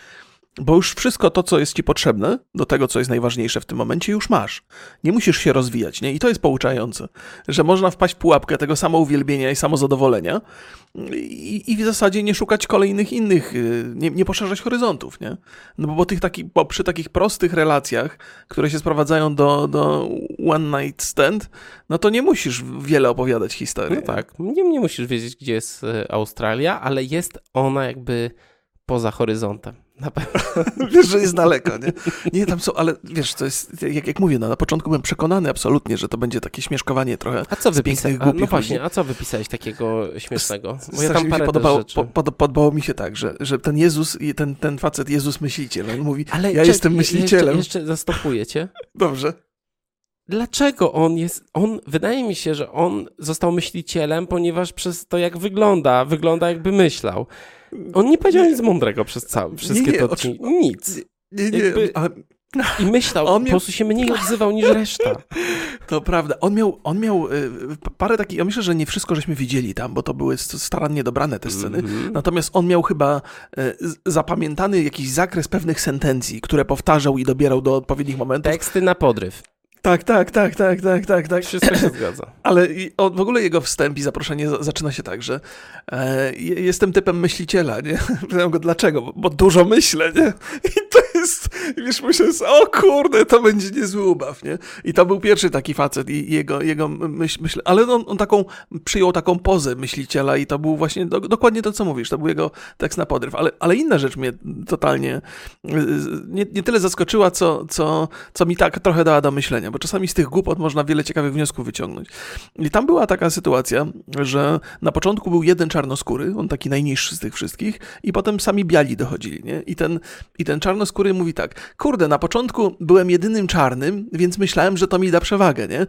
Speaker 1: Bo już wszystko to, co jest ci potrzebne do tego, co jest najważniejsze w tym momencie, już masz. Nie musisz się rozwijać, nie? I to jest pouczające, że można wpaść w pułapkę tego samouwielbienia i samozadowolenia i, i w zasadzie nie szukać kolejnych innych, y, nie, nie poszerzać horyzontów, nie? No bo, tych taki, bo przy takich prostych relacjach, które się sprowadzają do, do one night stand, no to nie musisz wiele opowiadać historii.
Speaker 2: No tak, nie, nie musisz wiedzieć, gdzie jest e, Australia, ale jest ona jakby poza horyzontem. Na pewno.
Speaker 1: Wiesz, że jest daleko, nie? Nie, tam są, ale wiesz, to jest, jak, jak mówię, no, na początku byłem przekonany absolutnie, że to będzie takie śmieszkowanie trochę.
Speaker 2: A co wypisałeś? No właśnie,
Speaker 1: ludzi.
Speaker 2: a co wypisałeś takiego śmiesznego? Bo ja tam
Speaker 1: mi się podobało, po, pod, podobało mi się tak, że, że ten Jezus, ten, ten facet Jezus myśliciel, on mówi,
Speaker 2: Ale
Speaker 1: ja
Speaker 2: czek-
Speaker 1: jestem
Speaker 2: je-
Speaker 1: myślicielem.
Speaker 2: Jeszcze, jeszcze zastopuję cię.
Speaker 1: Dobrze.
Speaker 2: Dlaczego on jest, on, wydaje mi się, że on został myślicielem, ponieważ przez to, jak wygląda, wygląda jakby myślał. On nie powiedział nic mądrego przez całe, wszystkie
Speaker 1: nie,
Speaker 2: te
Speaker 1: oczy-
Speaker 2: odcinki. Nic.
Speaker 1: Nie, nie,
Speaker 2: Jakby-
Speaker 1: ale
Speaker 2: I myślał,
Speaker 1: On
Speaker 2: po
Speaker 1: miał-
Speaker 2: prostu się mniej odzywał niż reszta.
Speaker 1: to prawda. On miał, on miał y, parę takich, ja myślę, że nie wszystko żeśmy widzieli tam, bo to były st- starannie dobrane te sceny.
Speaker 2: Mhm.
Speaker 1: Natomiast on miał chyba z- zapamiętany jakiś zakres pewnych sentencji, które powtarzał i dobierał do odpowiednich momentów.
Speaker 2: Teksty na podryw.
Speaker 1: Tak, tak, tak, tak, tak, tak, tak.
Speaker 2: Wszystko się zgadza.
Speaker 1: Ale o, w ogóle jego wstęp i zaproszenie za- zaczyna się tak, że e, je- jestem typem myśliciela, nie? Pytam go dlaczego, bo, bo dużo myślę, nie? I to jest, wiesz, myślę, o kurde, to będzie niezły ubaw, nie? I to był pierwszy taki facet i jego, jego myśl, myśl ale on, on taką, przyjął taką pozę myśliciela i to był właśnie do, dokładnie to, co mówisz, to był jego tekst na podryw, ale, ale inna rzecz mnie totalnie nie, nie tyle zaskoczyła, co, co, co mi tak trochę dała do myślenia, bo czasami z tych głupot można wiele ciekawych wniosków wyciągnąć. I tam była taka sytuacja, że na początku był jeden czarnoskóry, on taki najniższy z tych wszystkich, i potem sami biali dochodzili, nie? I ten, i ten czarnoskóry mówi tak, kurde, na początku byłem jedynym czarnym, więc myślałem, że to mi da przewagę, nie?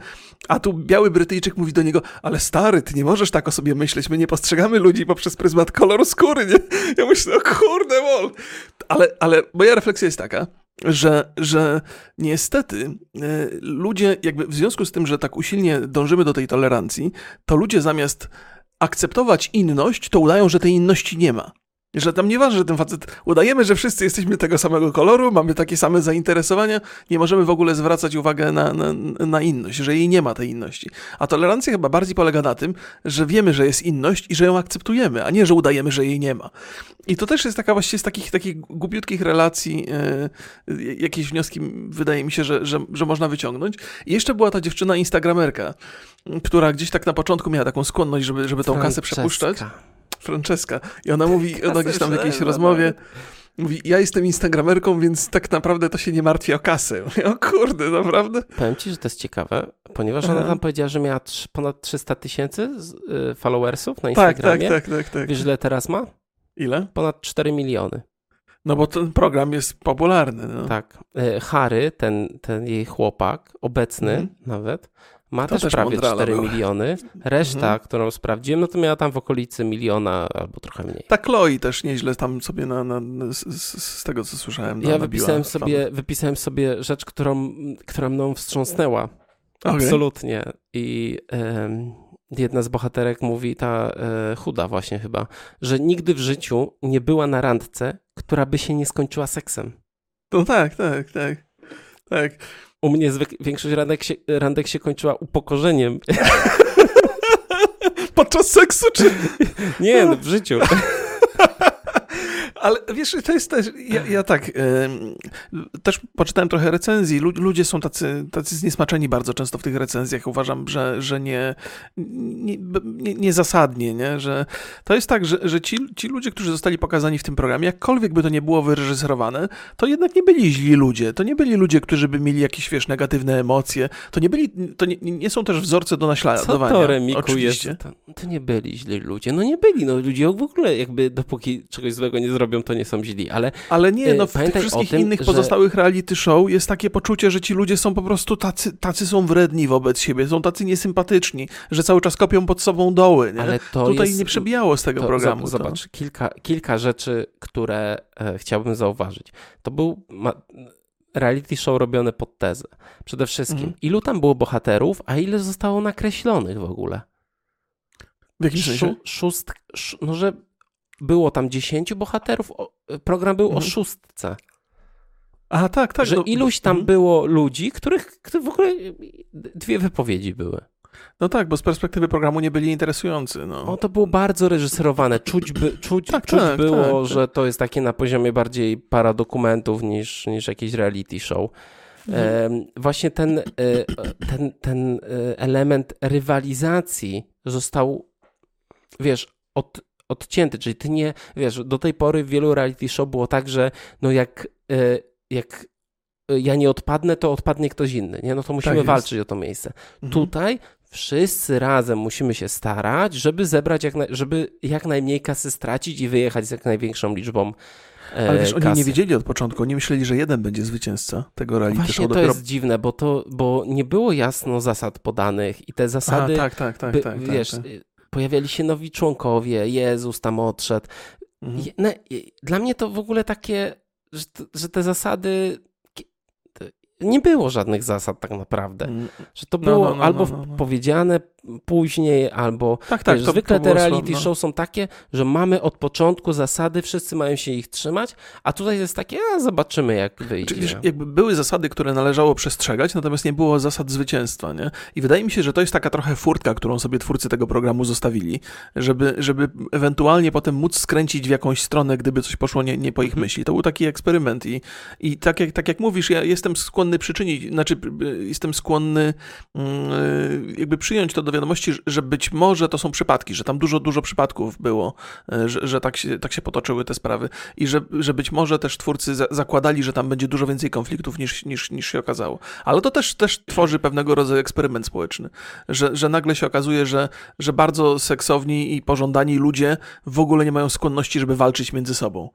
Speaker 1: A tu biały Brytyjczyk mówi do niego, ale stary, ty nie możesz tak o sobie myśleć, my nie postrzegamy ludzi poprzez pryzmat koloru skóry, nie? Ja myślę, o kurde, mol. Ale, ale moja refleksja jest taka, że, że niestety e, ludzie, jakby w związku z tym, że tak usilnie dążymy do tej tolerancji, to ludzie zamiast akceptować inność, to udają, że tej inności nie ma. Że tam nieważne, że ten facet, udajemy, że wszyscy jesteśmy tego samego koloru, mamy takie same zainteresowania, nie możemy w ogóle zwracać uwagi na, na, na inność, że jej nie ma tej inności. A tolerancja chyba bardziej polega na tym, że wiemy, że jest inność i że ją akceptujemy, a nie, że udajemy, że jej nie ma. I to też jest taka właściwie z takich, takich głupiutkich relacji e, jakieś wnioski wydaje mi się, że, że, że można wyciągnąć. I jeszcze była ta dziewczyna instagramerka, która gdzieś tak na początku miała taką skłonność, żeby, żeby tą kasę przepuszczać.
Speaker 2: Franceska.
Speaker 1: Francesca. I ona mówi, ona gdzieś tam w jakiejś rozmowie, Mówi, ja jestem instagramerką, więc tak naprawdę to się nie martwi o kasę. O kurde, naprawdę?
Speaker 2: Powiem ci, że to jest ciekawe, ponieważ Aha. ona tam powiedziała, że miała ponad 300 tysięcy y, followersów na
Speaker 1: Instagramie. Tak, tak, tak, tak, tak.
Speaker 2: Wiesz, ile teraz ma?
Speaker 1: Ile?
Speaker 2: Ponad 4 miliony.
Speaker 1: No bo ten program jest popularny. No.
Speaker 2: Tak. Y, Harry, ten, ten jej chłopak, obecny mhm. nawet, ma to też, prawie 4 miliony. Reszta, mhm. którą sprawdziłem, no to miała tam w okolicy miliona albo trochę mniej.
Speaker 1: Ta Chloe też nieźle tam sobie na, na z, z, tego, co słyszałem.
Speaker 2: Ja wypisałem sobie, wypisałem sobie rzecz, którą, która mną wstrząsnęła. Okay. Absolutnie. I um, jedna z bohaterek mówi, ta e, chuda właśnie chyba, że nigdy w życiu nie była na randce, która by się nie skończyła seksem.
Speaker 1: No tak, tak, tak. Tak.
Speaker 2: U mnie większość randek się, randek się kończyła upokorzeniem.
Speaker 1: Podczas seksu, czy?
Speaker 2: Nie, no, w życiu.
Speaker 1: Ale wiesz, to jest też, ja, ja tak, y, też poczytałem trochę recenzji, ludzie są tacy, tacy zniesmaczeni bardzo często w tych recenzjach, uważam, że, że nie, nie, nie, niezasadnie, nie? że to jest tak, że, że ci, ci ludzie, którzy zostali pokazani w tym programie, jakkolwiek by to nie było wyreżyserowane, to jednak nie byli źli ludzie, to nie byli ludzie, którzy by mieli jakieś, wiesz, negatywne emocje, to nie byli, to nie, nie są też wzorce do naśladowania.
Speaker 2: Co to, Remiku, oczywiście. Jest, to, to nie byli źli ludzie, no nie byli, no ludzie w ogóle jakby dopóki czegoś złego nie zrobią, robią, to nie są źli, ale...
Speaker 1: Ale nie, no w tych wszystkich tym, innych że... pozostałych reality show jest takie poczucie, że ci ludzie są po prostu tacy, tacy są wredni wobec siebie, są tacy niesympatyczni, że cały czas kopią pod sobą doły, nie? Ale to Tutaj jest... nie przebijało z tego to, programu.
Speaker 2: Zobacz, to. Kilka, kilka rzeczy, które e, chciałbym zauważyć. To był... Ma reality show robione pod tezę. Przede wszystkim, mhm. ilu tam było bohaterów, a ile zostało nakreślonych w ogóle?
Speaker 1: W jakim sensie?
Speaker 2: Szóst, no, że było tam 10 bohaterów, program był mhm. o szóstce.
Speaker 1: A tak, tak.
Speaker 2: Że no, iluś tam mhm. było ludzi, których w ogóle dwie wypowiedzi były.
Speaker 1: No tak, bo z perspektywy programu nie byli interesujący. No.
Speaker 2: O, to było bardzo reżyserowane. Czuć, by, czuć, tak, czuć tak, było, tak, że to jest takie na poziomie bardziej paradokumentów niż, niż jakiś reality show. Mhm. E, właśnie ten, e, ten, ten e, element rywalizacji został, wiesz, od, odcięty, czyli ty nie, wiesz, do tej pory w wielu reality show było tak, że no jak, e, jak e, ja nie odpadnę, to odpadnie ktoś inny, nie? No to musimy tak walczyć o to miejsce. Mhm. Tutaj wszyscy razem musimy się starać, żeby zebrać, jak żeby jak najmniej kasy stracić i wyjechać z jak największą liczbą
Speaker 1: e, ale wiesz, oni nie wiedzieli od początku, oni myśleli, że jeden będzie zwycięzca tego reality
Speaker 2: Właśnie
Speaker 1: show.
Speaker 2: to dopiero... jest dziwne, bo, to, bo nie było jasno zasad podanych i te zasady,
Speaker 1: Aha, tak, tak, tak, by, tak,
Speaker 2: wiesz,
Speaker 1: tak, tak
Speaker 2: pojawiali się nowi członkowie, Jezus tam odszedł. Mhm. Dla mnie to w ogóle takie, że, że te zasady nie było żadnych zasad tak naprawdę. Mm. Że to no, było no, no, no, albo no, no, powiedziane później, albo tak, tak, wiesz, to, zwykle to te reality show są takie, że mamy od początku zasady, wszyscy mają się ich trzymać, a tutaj jest takie, a zobaczymy jak wyjdzie. Czyli,
Speaker 1: jakby były zasady, które należało przestrzegać, natomiast nie było zasad zwycięstwa, nie? I wydaje mi się, że to jest taka trochę furtka, którą sobie twórcy tego programu zostawili, żeby, żeby ewentualnie potem móc skręcić w jakąś stronę, gdyby coś poszło nie, nie po ich mhm. myśli. To był taki eksperyment i, i tak, jak, tak jak mówisz, ja jestem skłonny przyczynić, znaczy jestem skłonny mm, jakby przyjąć to do wiadomości, że być może to są przypadki, że tam dużo, dużo przypadków było, e, że, że tak, się, tak się potoczyły te sprawy i że, że być może też twórcy za, zakładali, że tam będzie dużo więcej konfliktów niż, niż, niż się okazało. Ale to też, też tworzy pewnego rodzaju eksperyment społeczny, że, że nagle się okazuje, że, że bardzo seksowni i pożądani ludzie w ogóle nie mają skłonności, żeby walczyć między sobą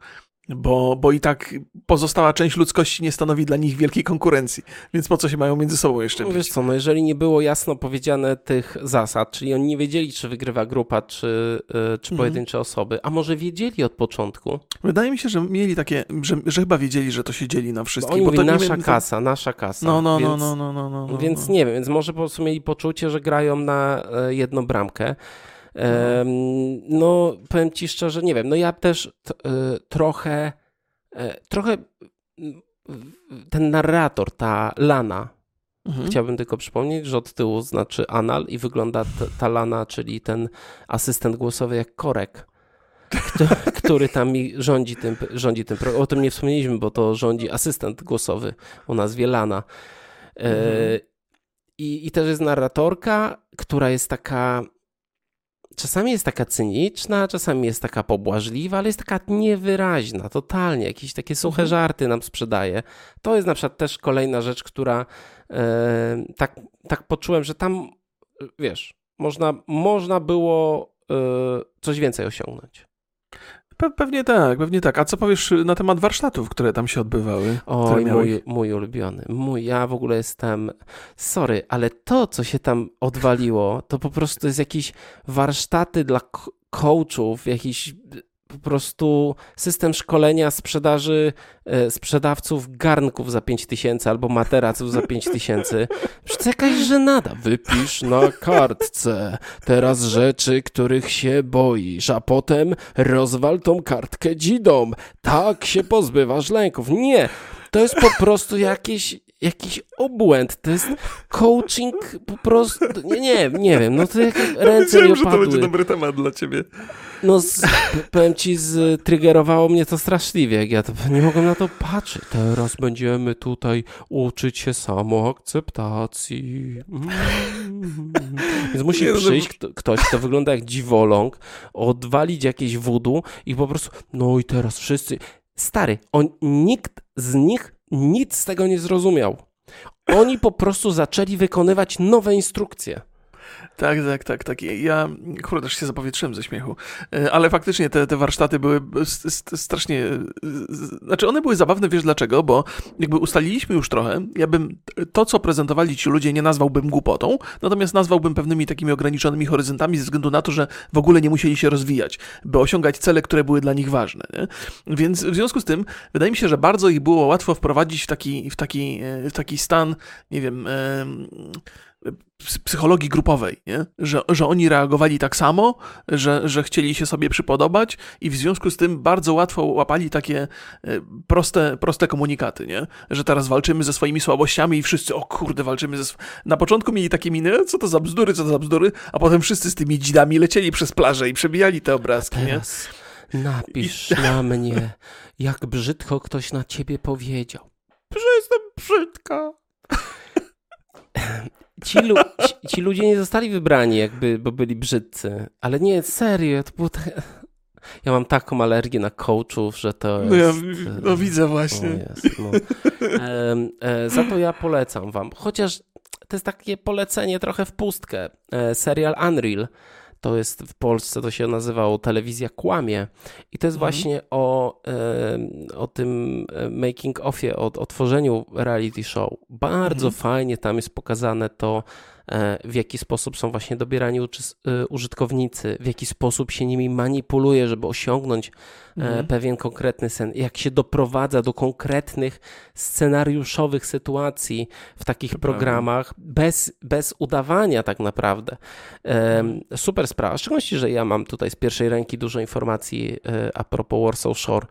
Speaker 1: bo, bo i tak pozostała część ludzkości nie stanowi dla nich wielkiej konkurencji, więc po co się mają między sobą jeszcze
Speaker 2: bić? Wiesz co, no jeżeli nie było jasno powiedziane tych zasad, czyli oni nie wiedzieli, czy wygrywa grupa, czy, yy, czy mhm. pojedyncze osoby, a może wiedzieli od początku?
Speaker 1: Wydaje mi się, że mieli takie, że, że chyba wiedzieli, że to się dzieli na wszystkich. Bo
Speaker 2: oni
Speaker 1: bo
Speaker 2: mówili, nasza kasa, to... nasza kasa.
Speaker 1: No, no, no więc, no, no, no, no, no,
Speaker 2: Więc nie wiem, więc może po prostu mieli poczucie, że grają na e, jedną bramkę. No, powiem ci szczerze, nie wiem, no ja też e, trochę, e, trochę ten narrator, ta Lana, mhm. chciałbym tylko przypomnieć, że od tyłu znaczy anal i wygląda ta Lana, czyli ten asystent głosowy jak korek. który tam mi rządzi tym, rządzi tym. O tym nie wspomnieliśmy, bo to rządzi asystent głosowy o nazwie Lana. Mhm. I, I też jest narratorka, która jest taka czasami jest taka cyniczna, czasami jest taka pobłażliwa, ale jest taka niewyraźna, totalnie. Jakieś takie suche mhm. żarty nam sprzedaje. To jest na przykład też kolejna rzecz, która e, tak, tak poczułem, że tam, wiesz, można, można było e, coś więcej osiągnąć.
Speaker 1: Pe pewnie tak, pewnie tak. A co powiesz na temat warsztatów, które tam się odbywały?
Speaker 2: Oj, mój, mój ulubiony. Mój, ja w ogóle jestem. Sorry, ale to, co się tam odwaliło, to po prostu jest jakieś warsztaty dla coachów, jakiś po prostu system szkolenia sprzedaży e, sprzedawców garnków za 5 tysięcy albo materaców za 5 tysięcy. Przecież jakaś żenada. Wypisz na kartce teraz rzeczy, których się boisz, a potem rozwal tą kartkę dzidą. Tak się pozbywasz lęków. Nie, to jest po prostu jakieś jakiś obłęd, to jest coaching po prostu, nie, nie, nie wiem, no to jak ręce Wiedziałem,
Speaker 1: że to będzie dobry temat dla ciebie.
Speaker 2: No, z, powiem ci, triggerowało mnie to straszliwie, jak ja to, nie mogłem na to patrzeć. Teraz będziemy tutaj uczyć się samoakceptacji. Mm. Więc musi no przyjść kto, ktoś, kto wygląda jak dziwoląg, odwalić jakieś wudu i po prostu, no i teraz wszyscy... Stary, on, nikt z nich nic z tego nie zrozumiał. Oni po prostu zaczęli wykonywać nowe instrukcje.
Speaker 1: Tak, tak, tak, tak. Ja, kurde, też się zapowietrzyłem ze śmiechu. E, ale faktycznie te, te warsztaty były strasznie... E, znaczy one były zabawne, wiesz dlaczego? Bo jakby ustaliliśmy już trochę, ja bym to, co prezentowali ci ludzie, nie nazwałbym głupotą, natomiast nazwałbym pewnymi takimi ograniczonymi horyzontami ze względu na to, że w ogóle nie musieli się rozwijać, by osiągać cele, które były dla nich ważne. Nie? Więc w związku z tym wydaje mi się, że bardzo ich było łatwo wprowadzić w taki, w taki, e, w taki stan, nie wiem psychologii grupowej, nie? Że, że oni reagowali tak samo, że, że chcieli się sobie przypodobać i w związku z tym bardzo łatwo łapali takie e, proste, proste komunikaty, nie? Że teraz walczymy ze swoimi słabościami i wszyscy, o kurde, walczymy ze... Na początku mieli takie miny, co to za bzdury, co to za bzdury, a potem wszyscy z tymi dzidami lecieli przez plażę i przebijali te obrazki, nie?
Speaker 2: Napisz I... na mnie, jak brzydko ktoś na ciebie powiedział.
Speaker 1: Że jestem brzydka.
Speaker 2: Ci, lu ci, ci, ludzie nie zostali wybrani, jakby, bo byli brzydcy. Ale nie, serio, to było tak... Ja mam taką alergię na coachów, że to jest...
Speaker 1: No ja no widzę właśnie. Jest, no.
Speaker 2: e, e, za to ja polecam wam. Chociaż to jest takie polecenie trochę w pustkę. E, serial Unreal to jest w Polsce, to się nazywało Telewizja Kłamie. I to jest mhm. właśnie o, o tym e, making offie, o, o tworzeniu reality show. Bardzo mhm. fajnie tam jest pokazane to, w jaki sposób są właśnie dobierani e, użytkownicy, w jaki sposób się nimi manipuluje, żeby osiągnąć e, mhm. pewien konkretny sen, jak się doprowadza do konkretnych scenariuszowych sytuacji w takich to programach bez, bez udawania tak naprawdę. Super sprawa, w szczególności, że ja mam tutaj z pierwszej ręki dużo informacji a propos Warsaw Shore,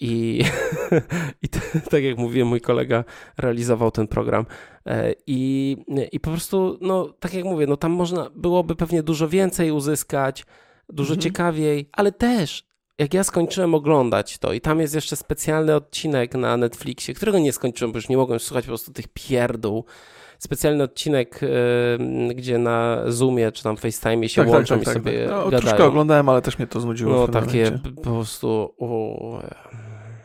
Speaker 2: I, i tak jak mówiłem, mój kolega realizował ten program. Y, I, I po prostu, no tak jak mówię, no tam można byłoby pewnie dużo więcej uzyskać, dużo mhm. ciekawiej, ale też jak ja skończyłem oglądać to i tam jest jeszcze specjalny odcinek na Netflixie, którego nie skończyłem, bo już nie mogłem słuchać po prostu tych pierdół, specjalny odcinek, gdzie na Zoomie czy tam FaceTime się tak, tak łączą tak, tak, i sobie tak. No, gadają.
Speaker 1: Troszkę oglądałem, ale też mnie to znudziło.
Speaker 2: No takie po prostu o,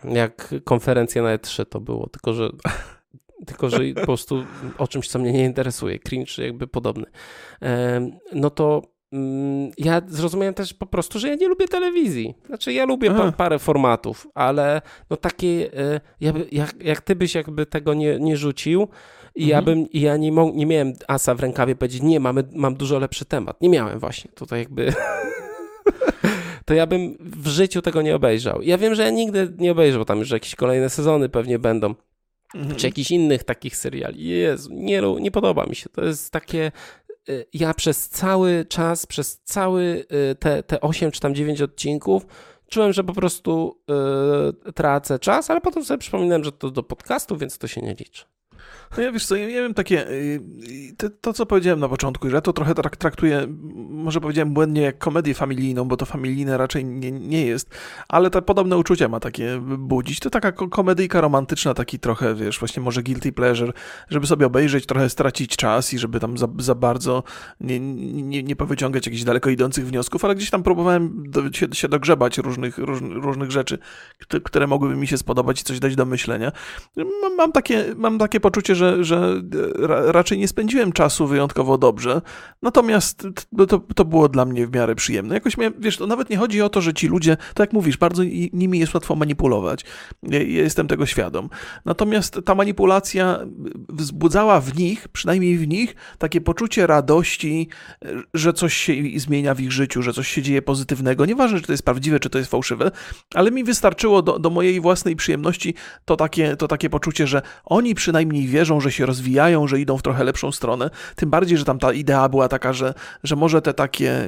Speaker 2: jak konferencja na E3 to było, tylko że tylko że po prostu o czymś, co mnie nie interesuje, cringe jakby podobny. No to mm, ja zrozumiałem też po prostu, że ja nie lubię telewizji. Znaczy, ja lubię pa, parę formatów, ale no takie, e, jak, jak ty byś jakby tego nie, nie rzucił, i ja mhm. bym, i ja nie, nie miałem asa w rękawie powiedzieć, nie, mamy, mam dużo lepszy temat. Nie miałem właśnie. Tutaj jakby... to ja bym w życiu tego nie obejrzał. Ja wiem, że ja nigdy nie obejrzę, bo tam już jakieś kolejne sezony pewnie będą. Mhm. Czy jakichś innych takich seriali. Jezu, nie, nie podoba mi się. To jest takie y, ja przez cały czas, przez cały y, te, te 8 czy tam 9 odcinków czułem, że po prostu yy, tracę czas, ale potem sobie przypominałem, że to do podcastu, więc to się nie liczy.
Speaker 1: No ja wiesz co, ja miałem takie, y, to, to, co powiedziałem na początku, że ja to trochę traktuję, może powiedziałem błędnie, jak komedię familijną, bo to familijne raczej nie, nie jest, ale te podobne uczucia ma takie budzić. To taka komedyjka romantyczna, taki trochę, wiesz, właśnie może guilty pleasure, żeby sobie obejrzeć, trochę stracić czas i żeby tam za, za bardzo nie, nie, nie powyciągać jakichś daleko idących wniosków, ale gdzieś tam próbowałem do, się, się dogrzebać różnych, róż, różnych rzeczy, które mogłyby mi się spodobać i coś dać do myślenia. Mam, mam takie, mam takie poczucie, że, że raczej nie spędziłem czasu wyjątkowo dobrze, natomiast to, to było dla mnie w miarę przyjemne. Jakoś miałem, wiesz, to nawet nie chodzi o to, że ci ludzie, tak jak mówisz, bardzo nimi jest łatwo manipulować. Ja, jestem tego świadom. Natomiast ta manipulacja wzbudzała w nich, przynajmniej w nich, takie poczucie radości, że coś się zmienia w ich życiu, że coś się dzieje pozytywnego. Nieważne, czy to jest prawdziwe, czy to jest fałszywe, ale mi wystarczyło do, do mojej własnej przyjemności to takie, to takie poczucie, że oni przynajmniej wierzą, że się rozwijają, że idą w trochę lepszą stronę. Tym bardziej, że tam ta idea była taka, że, że może te takie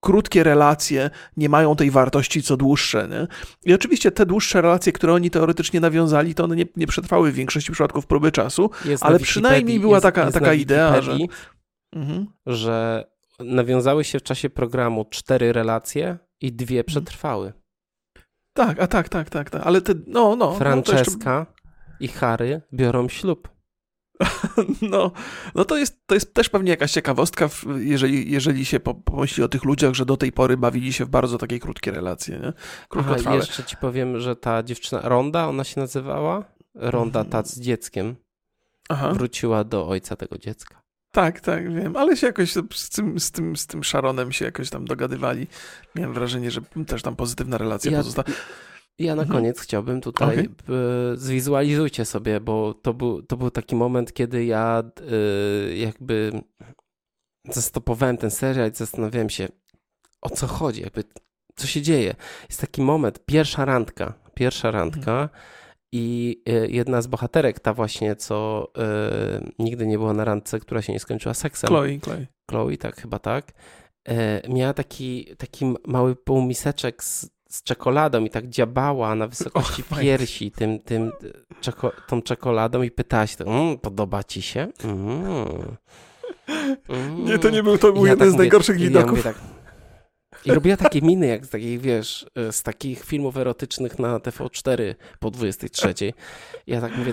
Speaker 1: krótkie relacje nie mają tej wartości co dłuższe. Nie? I oczywiście te dłuższe relacje, które oni teoretycznie nawiązali, to one nie, nie przetrwały w większości przypadków próby czasu, jest ale przynajmniej była taka, jest taka idea, że...
Speaker 2: Mhm. że nawiązały się w czasie programu cztery relacje i dwie mhm. przetrwały.
Speaker 1: Tak, a tak, tak, tak, tak. ale te, no, no.
Speaker 2: Franceska no, jeszcze... i Harry biorą ślub.
Speaker 1: No, no to, jest, to jest też pewnie jakaś ciekawostka, jeżeli, jeżeli się pomyśli o tych ludziach, że do tej pory bawili się w bardzo takie krótkie relacje, nie?
Speaker 2: Aha, jeszcze ci powiem, że ta dziewczyna, Ronda, ona się nazywała? Ronda, mhm. ta z dzieckiem. Aha. Wróciła do ojca tego dziecka.
Speaker 1: Tak, tak, wiem, ale się jakoś z tym, z, tym, z tym Sharonem się jakoś tam dogadywali. Miałem wrażenie, że też tam pozytywna relacja ja, pozostała.
Speaker 2: Ja na mhm. koniec chciałbym tutaj, okay. zwizualizujcie sobie, bo to był, to był taki moment, kiedy ja y, jakby zastopowałem ten serial i zastanawiałem się, o co chodzi, jakby co się dzieje. Jest taki moment, pierwsza randka, pierwsza randka mhm. i y, jedna z bohaterek, ta właśnie, co y, nigdy nie była na randce, która się nie skończyła seksem.
Speaker 1: Chloe, Chloe.
Speaker 2: Chloe, tak, chyba tak. Miała taki, taki mały półmiseczek z z czekoladą i tak dziabała na wysokości oh, piersi tym, tym czeko, tą czekoladą i pytała się, mmm, podoba ci się? Mm.
Speaker 1: Mm. Nie, to nie był, to był ja jeden tak z najgorszych mówię, widoków. Ja tak,
Speaker 2: I robiła takie miny, jak z takich, wiesz, z takich filmów erotycznych na TV4 po 23. Ja tak mówię...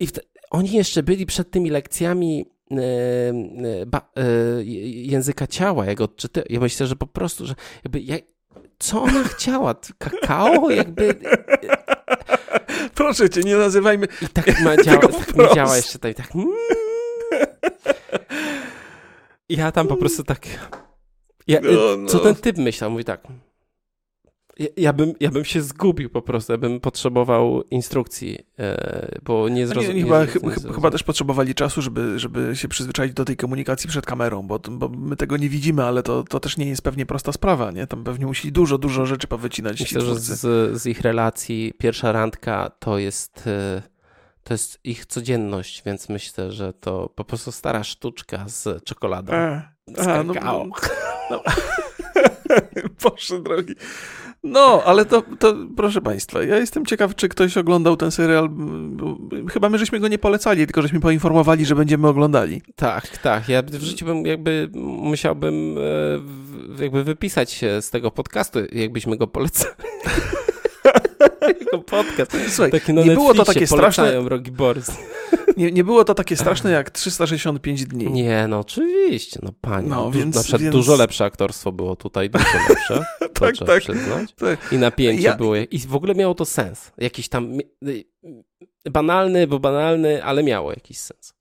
Speaker 2: I oni jeszcze byli przed tymi lekcjami e, e, e, języka ciała, jak odczyty. Ja myślę, że po prostu, że jakby ja, co ona chciała? Kakao? Jakby...
Speaker 1: Proszę cię, nie nazywajmy
Speaker 2: I tak ma działa, tak nie działa jeszcze tak, tak. Mm. Ja tam po prostu tak... Ja, no, no. Co ten typ myślał? Mówi tak, ja, bym, ja bym się zgubił po prostu, ja bym potrzebował instrukcji, e, bo nie zrozumiałem.
Speaker 1: Chyba, chyba, chyba też potrzebowali czasu, żeby, żeby się przyzwyczaić do tej komunikacji przed kamerą, bo, bo my tego nie widzimy, ale to, to też nie jest pewnie prosta sprawa, nie? Tam pewnie musieli dużo, dużo rzeczy powycinać.
Speaker 2: Myślę, że z, z ich relacji pierwsza randka to jest e, to jest ich codzienność, więc myślę, że to po prostu stara sztuczka z czekoladą. A, z no, no, no.
Speaker 1: Boże drogi. No, ale to, to proszę Państwa, ja jestem ciekaw, czy ktoś oglądał ten serial. Chyba my żeśmy go nie polecali, tylko żeśmy poinformowali, że będziemy oglądali.
Speaker 2: Tak, tak. Ja w życiu bym jakby musiałbym e, jakby wypisać się z tego podcastu, jakbyśmy go polecali. Jego podcast. Słuchaj, Taki nie było to takie straszne. Rogi Borys.
Speaker 1: Nie, nie było to takie straszne jak 365 dni.
Speaker 2: Nie, no oczywiście, no panie. No, więc, na przykład więc... dużo lepsze aktorstwo było tutaj, dużo lepsze. tak, tak. Tak. I napięcie ja... było. I w ogóle miało to sens. Jakiś tam banalny, bo banalny, ale miało jakiś sens.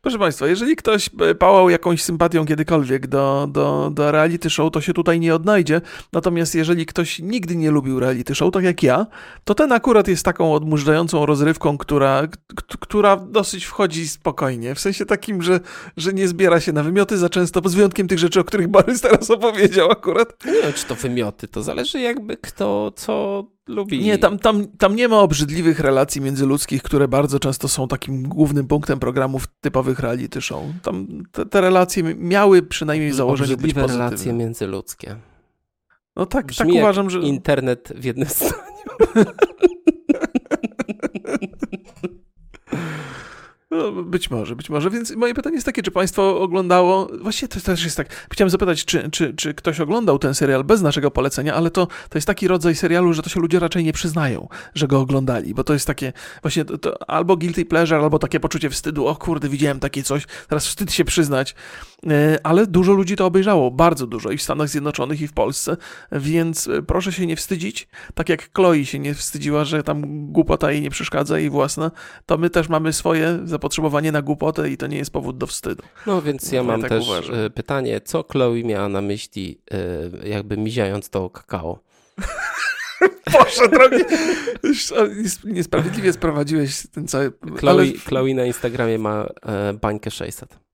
Speaker 1: Proszę Państwa, jeżeli ktoś e, pałał jakąś sympatią kiedykolwiek do, do, do reality show, to się tutaj nie odnajdzie. Natomiast jeżeli ktoś nigdy nie lubił reality show, tak jak ja, to ten akurat jest taką odmurzającą rozrywką, która, która dosyć wchodzi spokojnie. W sensie takim, że, że nie zbiera się na wymioty za często, z wyjątkiem tych rzeczy, o których Borys teraz opowiedział akurat.
Speaker 2: Nie wiem, czy to wymioty, to zależy jakby kto co lubi.
Speaker 1: Nie, tam, tam, tam nie ma obrzydliwych relacji międzyludzkich, które bardzo często są takim głównym punktem programów typowych reality show. Tam te, te relacje miały przynajmniej założenie być pozytywne.
Speaker 2: relacje międzyludzkie.
Speaker 1: No tak, Brzmi tak uważam, że...
Speaker 2: internet w jednym zdaniu.
Speaker 1: No, być może, być może. Więc moje pytanie jest takie, czy państwo oglądało... Właściwie to też jest tak... Chciałem zapytać, czy, czy, czy ktoś oglądał ten serial bez naszego polecenia, ale to, to jest taki rodzaj serialu, że to się ludzie raczej nie przyznają, że go oglądali, bo to jest takie właśnie to, to albo guilty pleasure, albo takie poczucie wstydu. O kurde, widziałem takie coś, teraz wstyd się przyznać. E, ale dużo ludzi to obejrzało, bardzo dużo i w Stanach Zjednoczonych, i w Polsce, więc e, proszę się nie wstydzić. Tak jak Chloe się nie wstydziła, że tam głupota jej nie przeszkadza, jej własna, to my też mamy swoje zapotrzebowanie na głupotę i to nie jest powód do wstydu.
Speaker 2: No więc ja no, mam ja tak też uważam. E, pytanie, co Chloe miała na myśli, jakby miziając to kakao?
Speaker 1: Boże drogi, niesprawiedliwie sprowadziłeś ten cały...
Speaker 2: Chloe, ale... Chloe na Instagramie ma bańkę 600.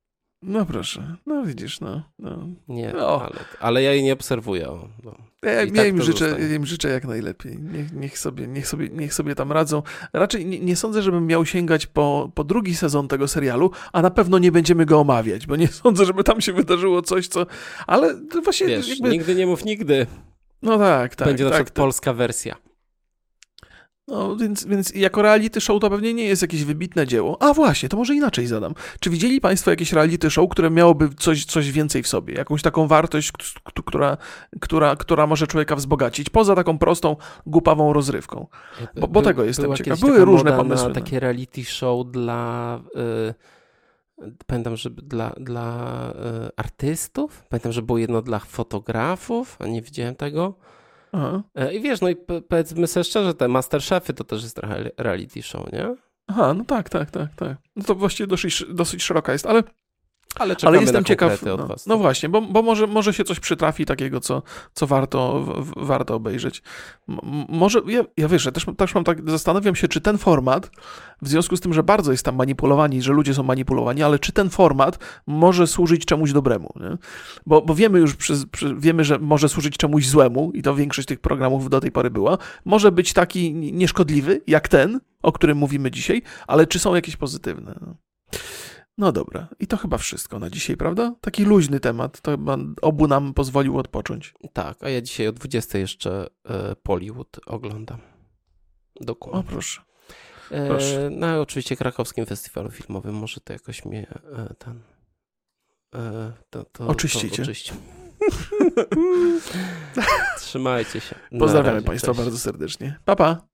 Speaker 1: No proszę, no widzisz, no. no.
Speaker 2: Nie, no. Ale, ale, ja jej nie obserwuję. No.
Speaker 1: Ja, ja, tak im życzę, ja im życzę jak najlepiej. Niech, niech, sobie, niech, sobie, niech sobie tam radzą. Raczej nie, nie, sądzę, żebym miał sięgać po, po drugi sezon tego serialu, a na pewno nie będziemy go omawiać, bo nie sądzę, żeby tam się wydarzyło coś, co... Ale właśnie...
Speaker 2: Wiesz, jakby... nigdy nie mów nigdy.
Speaker 1: No tak, tak.
Speaker 2: Będzie na
Speaker 1: tak,
Speaker 2: przykład tak. polska wersja.
Speaker 1: No, więc, więc jako reality show to pewnie nie jest jakieś wybitne dzieło. A właśnie, to może inaczej zadam. Czy widzieli Państwo jakieś reality show, które miałoby coś, coś więcej w sobie? Jakąś taką wartość, która, która, która może człowieka wzbogacić, poza taką prostą, głupawą rozrywką? Bo, bo By, tego jestem ciekaw. Były różne pomysły.
Speaker 2: Na no. takie reality show dla... Yy, pamiętam, że dla, dla yy, artystów. Pamiętam, że było jedno dla fotografów, a nie widziałem tego. Aha. E, I wiesz, no i powiedzmy sobie szczerze, te Masterchefy to też jest trochę reality show, nie?
Speaker 1: Aha, no tak, tak, tak, tak. No to właściwie dosyć, dosyć szeroka jest, ale ale, ale jestem ciekaw. No, was, no, właśnie, bo, bo może, może się coś przytrafi takiego, co, co warto, w, warto obejrzeć. M może, ja, ja wiesz, ja też, też mam tak, zastanawiam się, czy ten format, w związku z tym, że bardzo jest tam manipulowani, że ludzie są manipulowani, ale czy ten format może służyć czemuś dobremu? Nie? Bo, bo wiemy już, przy, przy, wiemy, że może służyć czemuś złemu i to większość tych programów do tej pory była. Może być taki nieszkodliwy, jak ten, o którym mówimy dzisiaj, ale czy są jakieś pozytywne? No. No dobra, i to chyba wszystko na dzisiaj, prawda? Taki luźny temat, to chyba obu nam pozwolił odpocząć.
Speaker 2: Tak, a ja dzisiaj o 20 jeszcze e, Pollywood oglądam. Dokładnie.
Speaker 1: O proszę.
Speaker 2: E, proszę. Na oczywiście krakowskim festiwalu filmowym, może to jakoś mnie e, ten...
Speaker 1: E, to, to, Oczyścicie.
Speaker 2: To Trzymajcie się.
Speaker 1: Pozdrawiamy Państwa bardzo serdecznie. Pa, pa.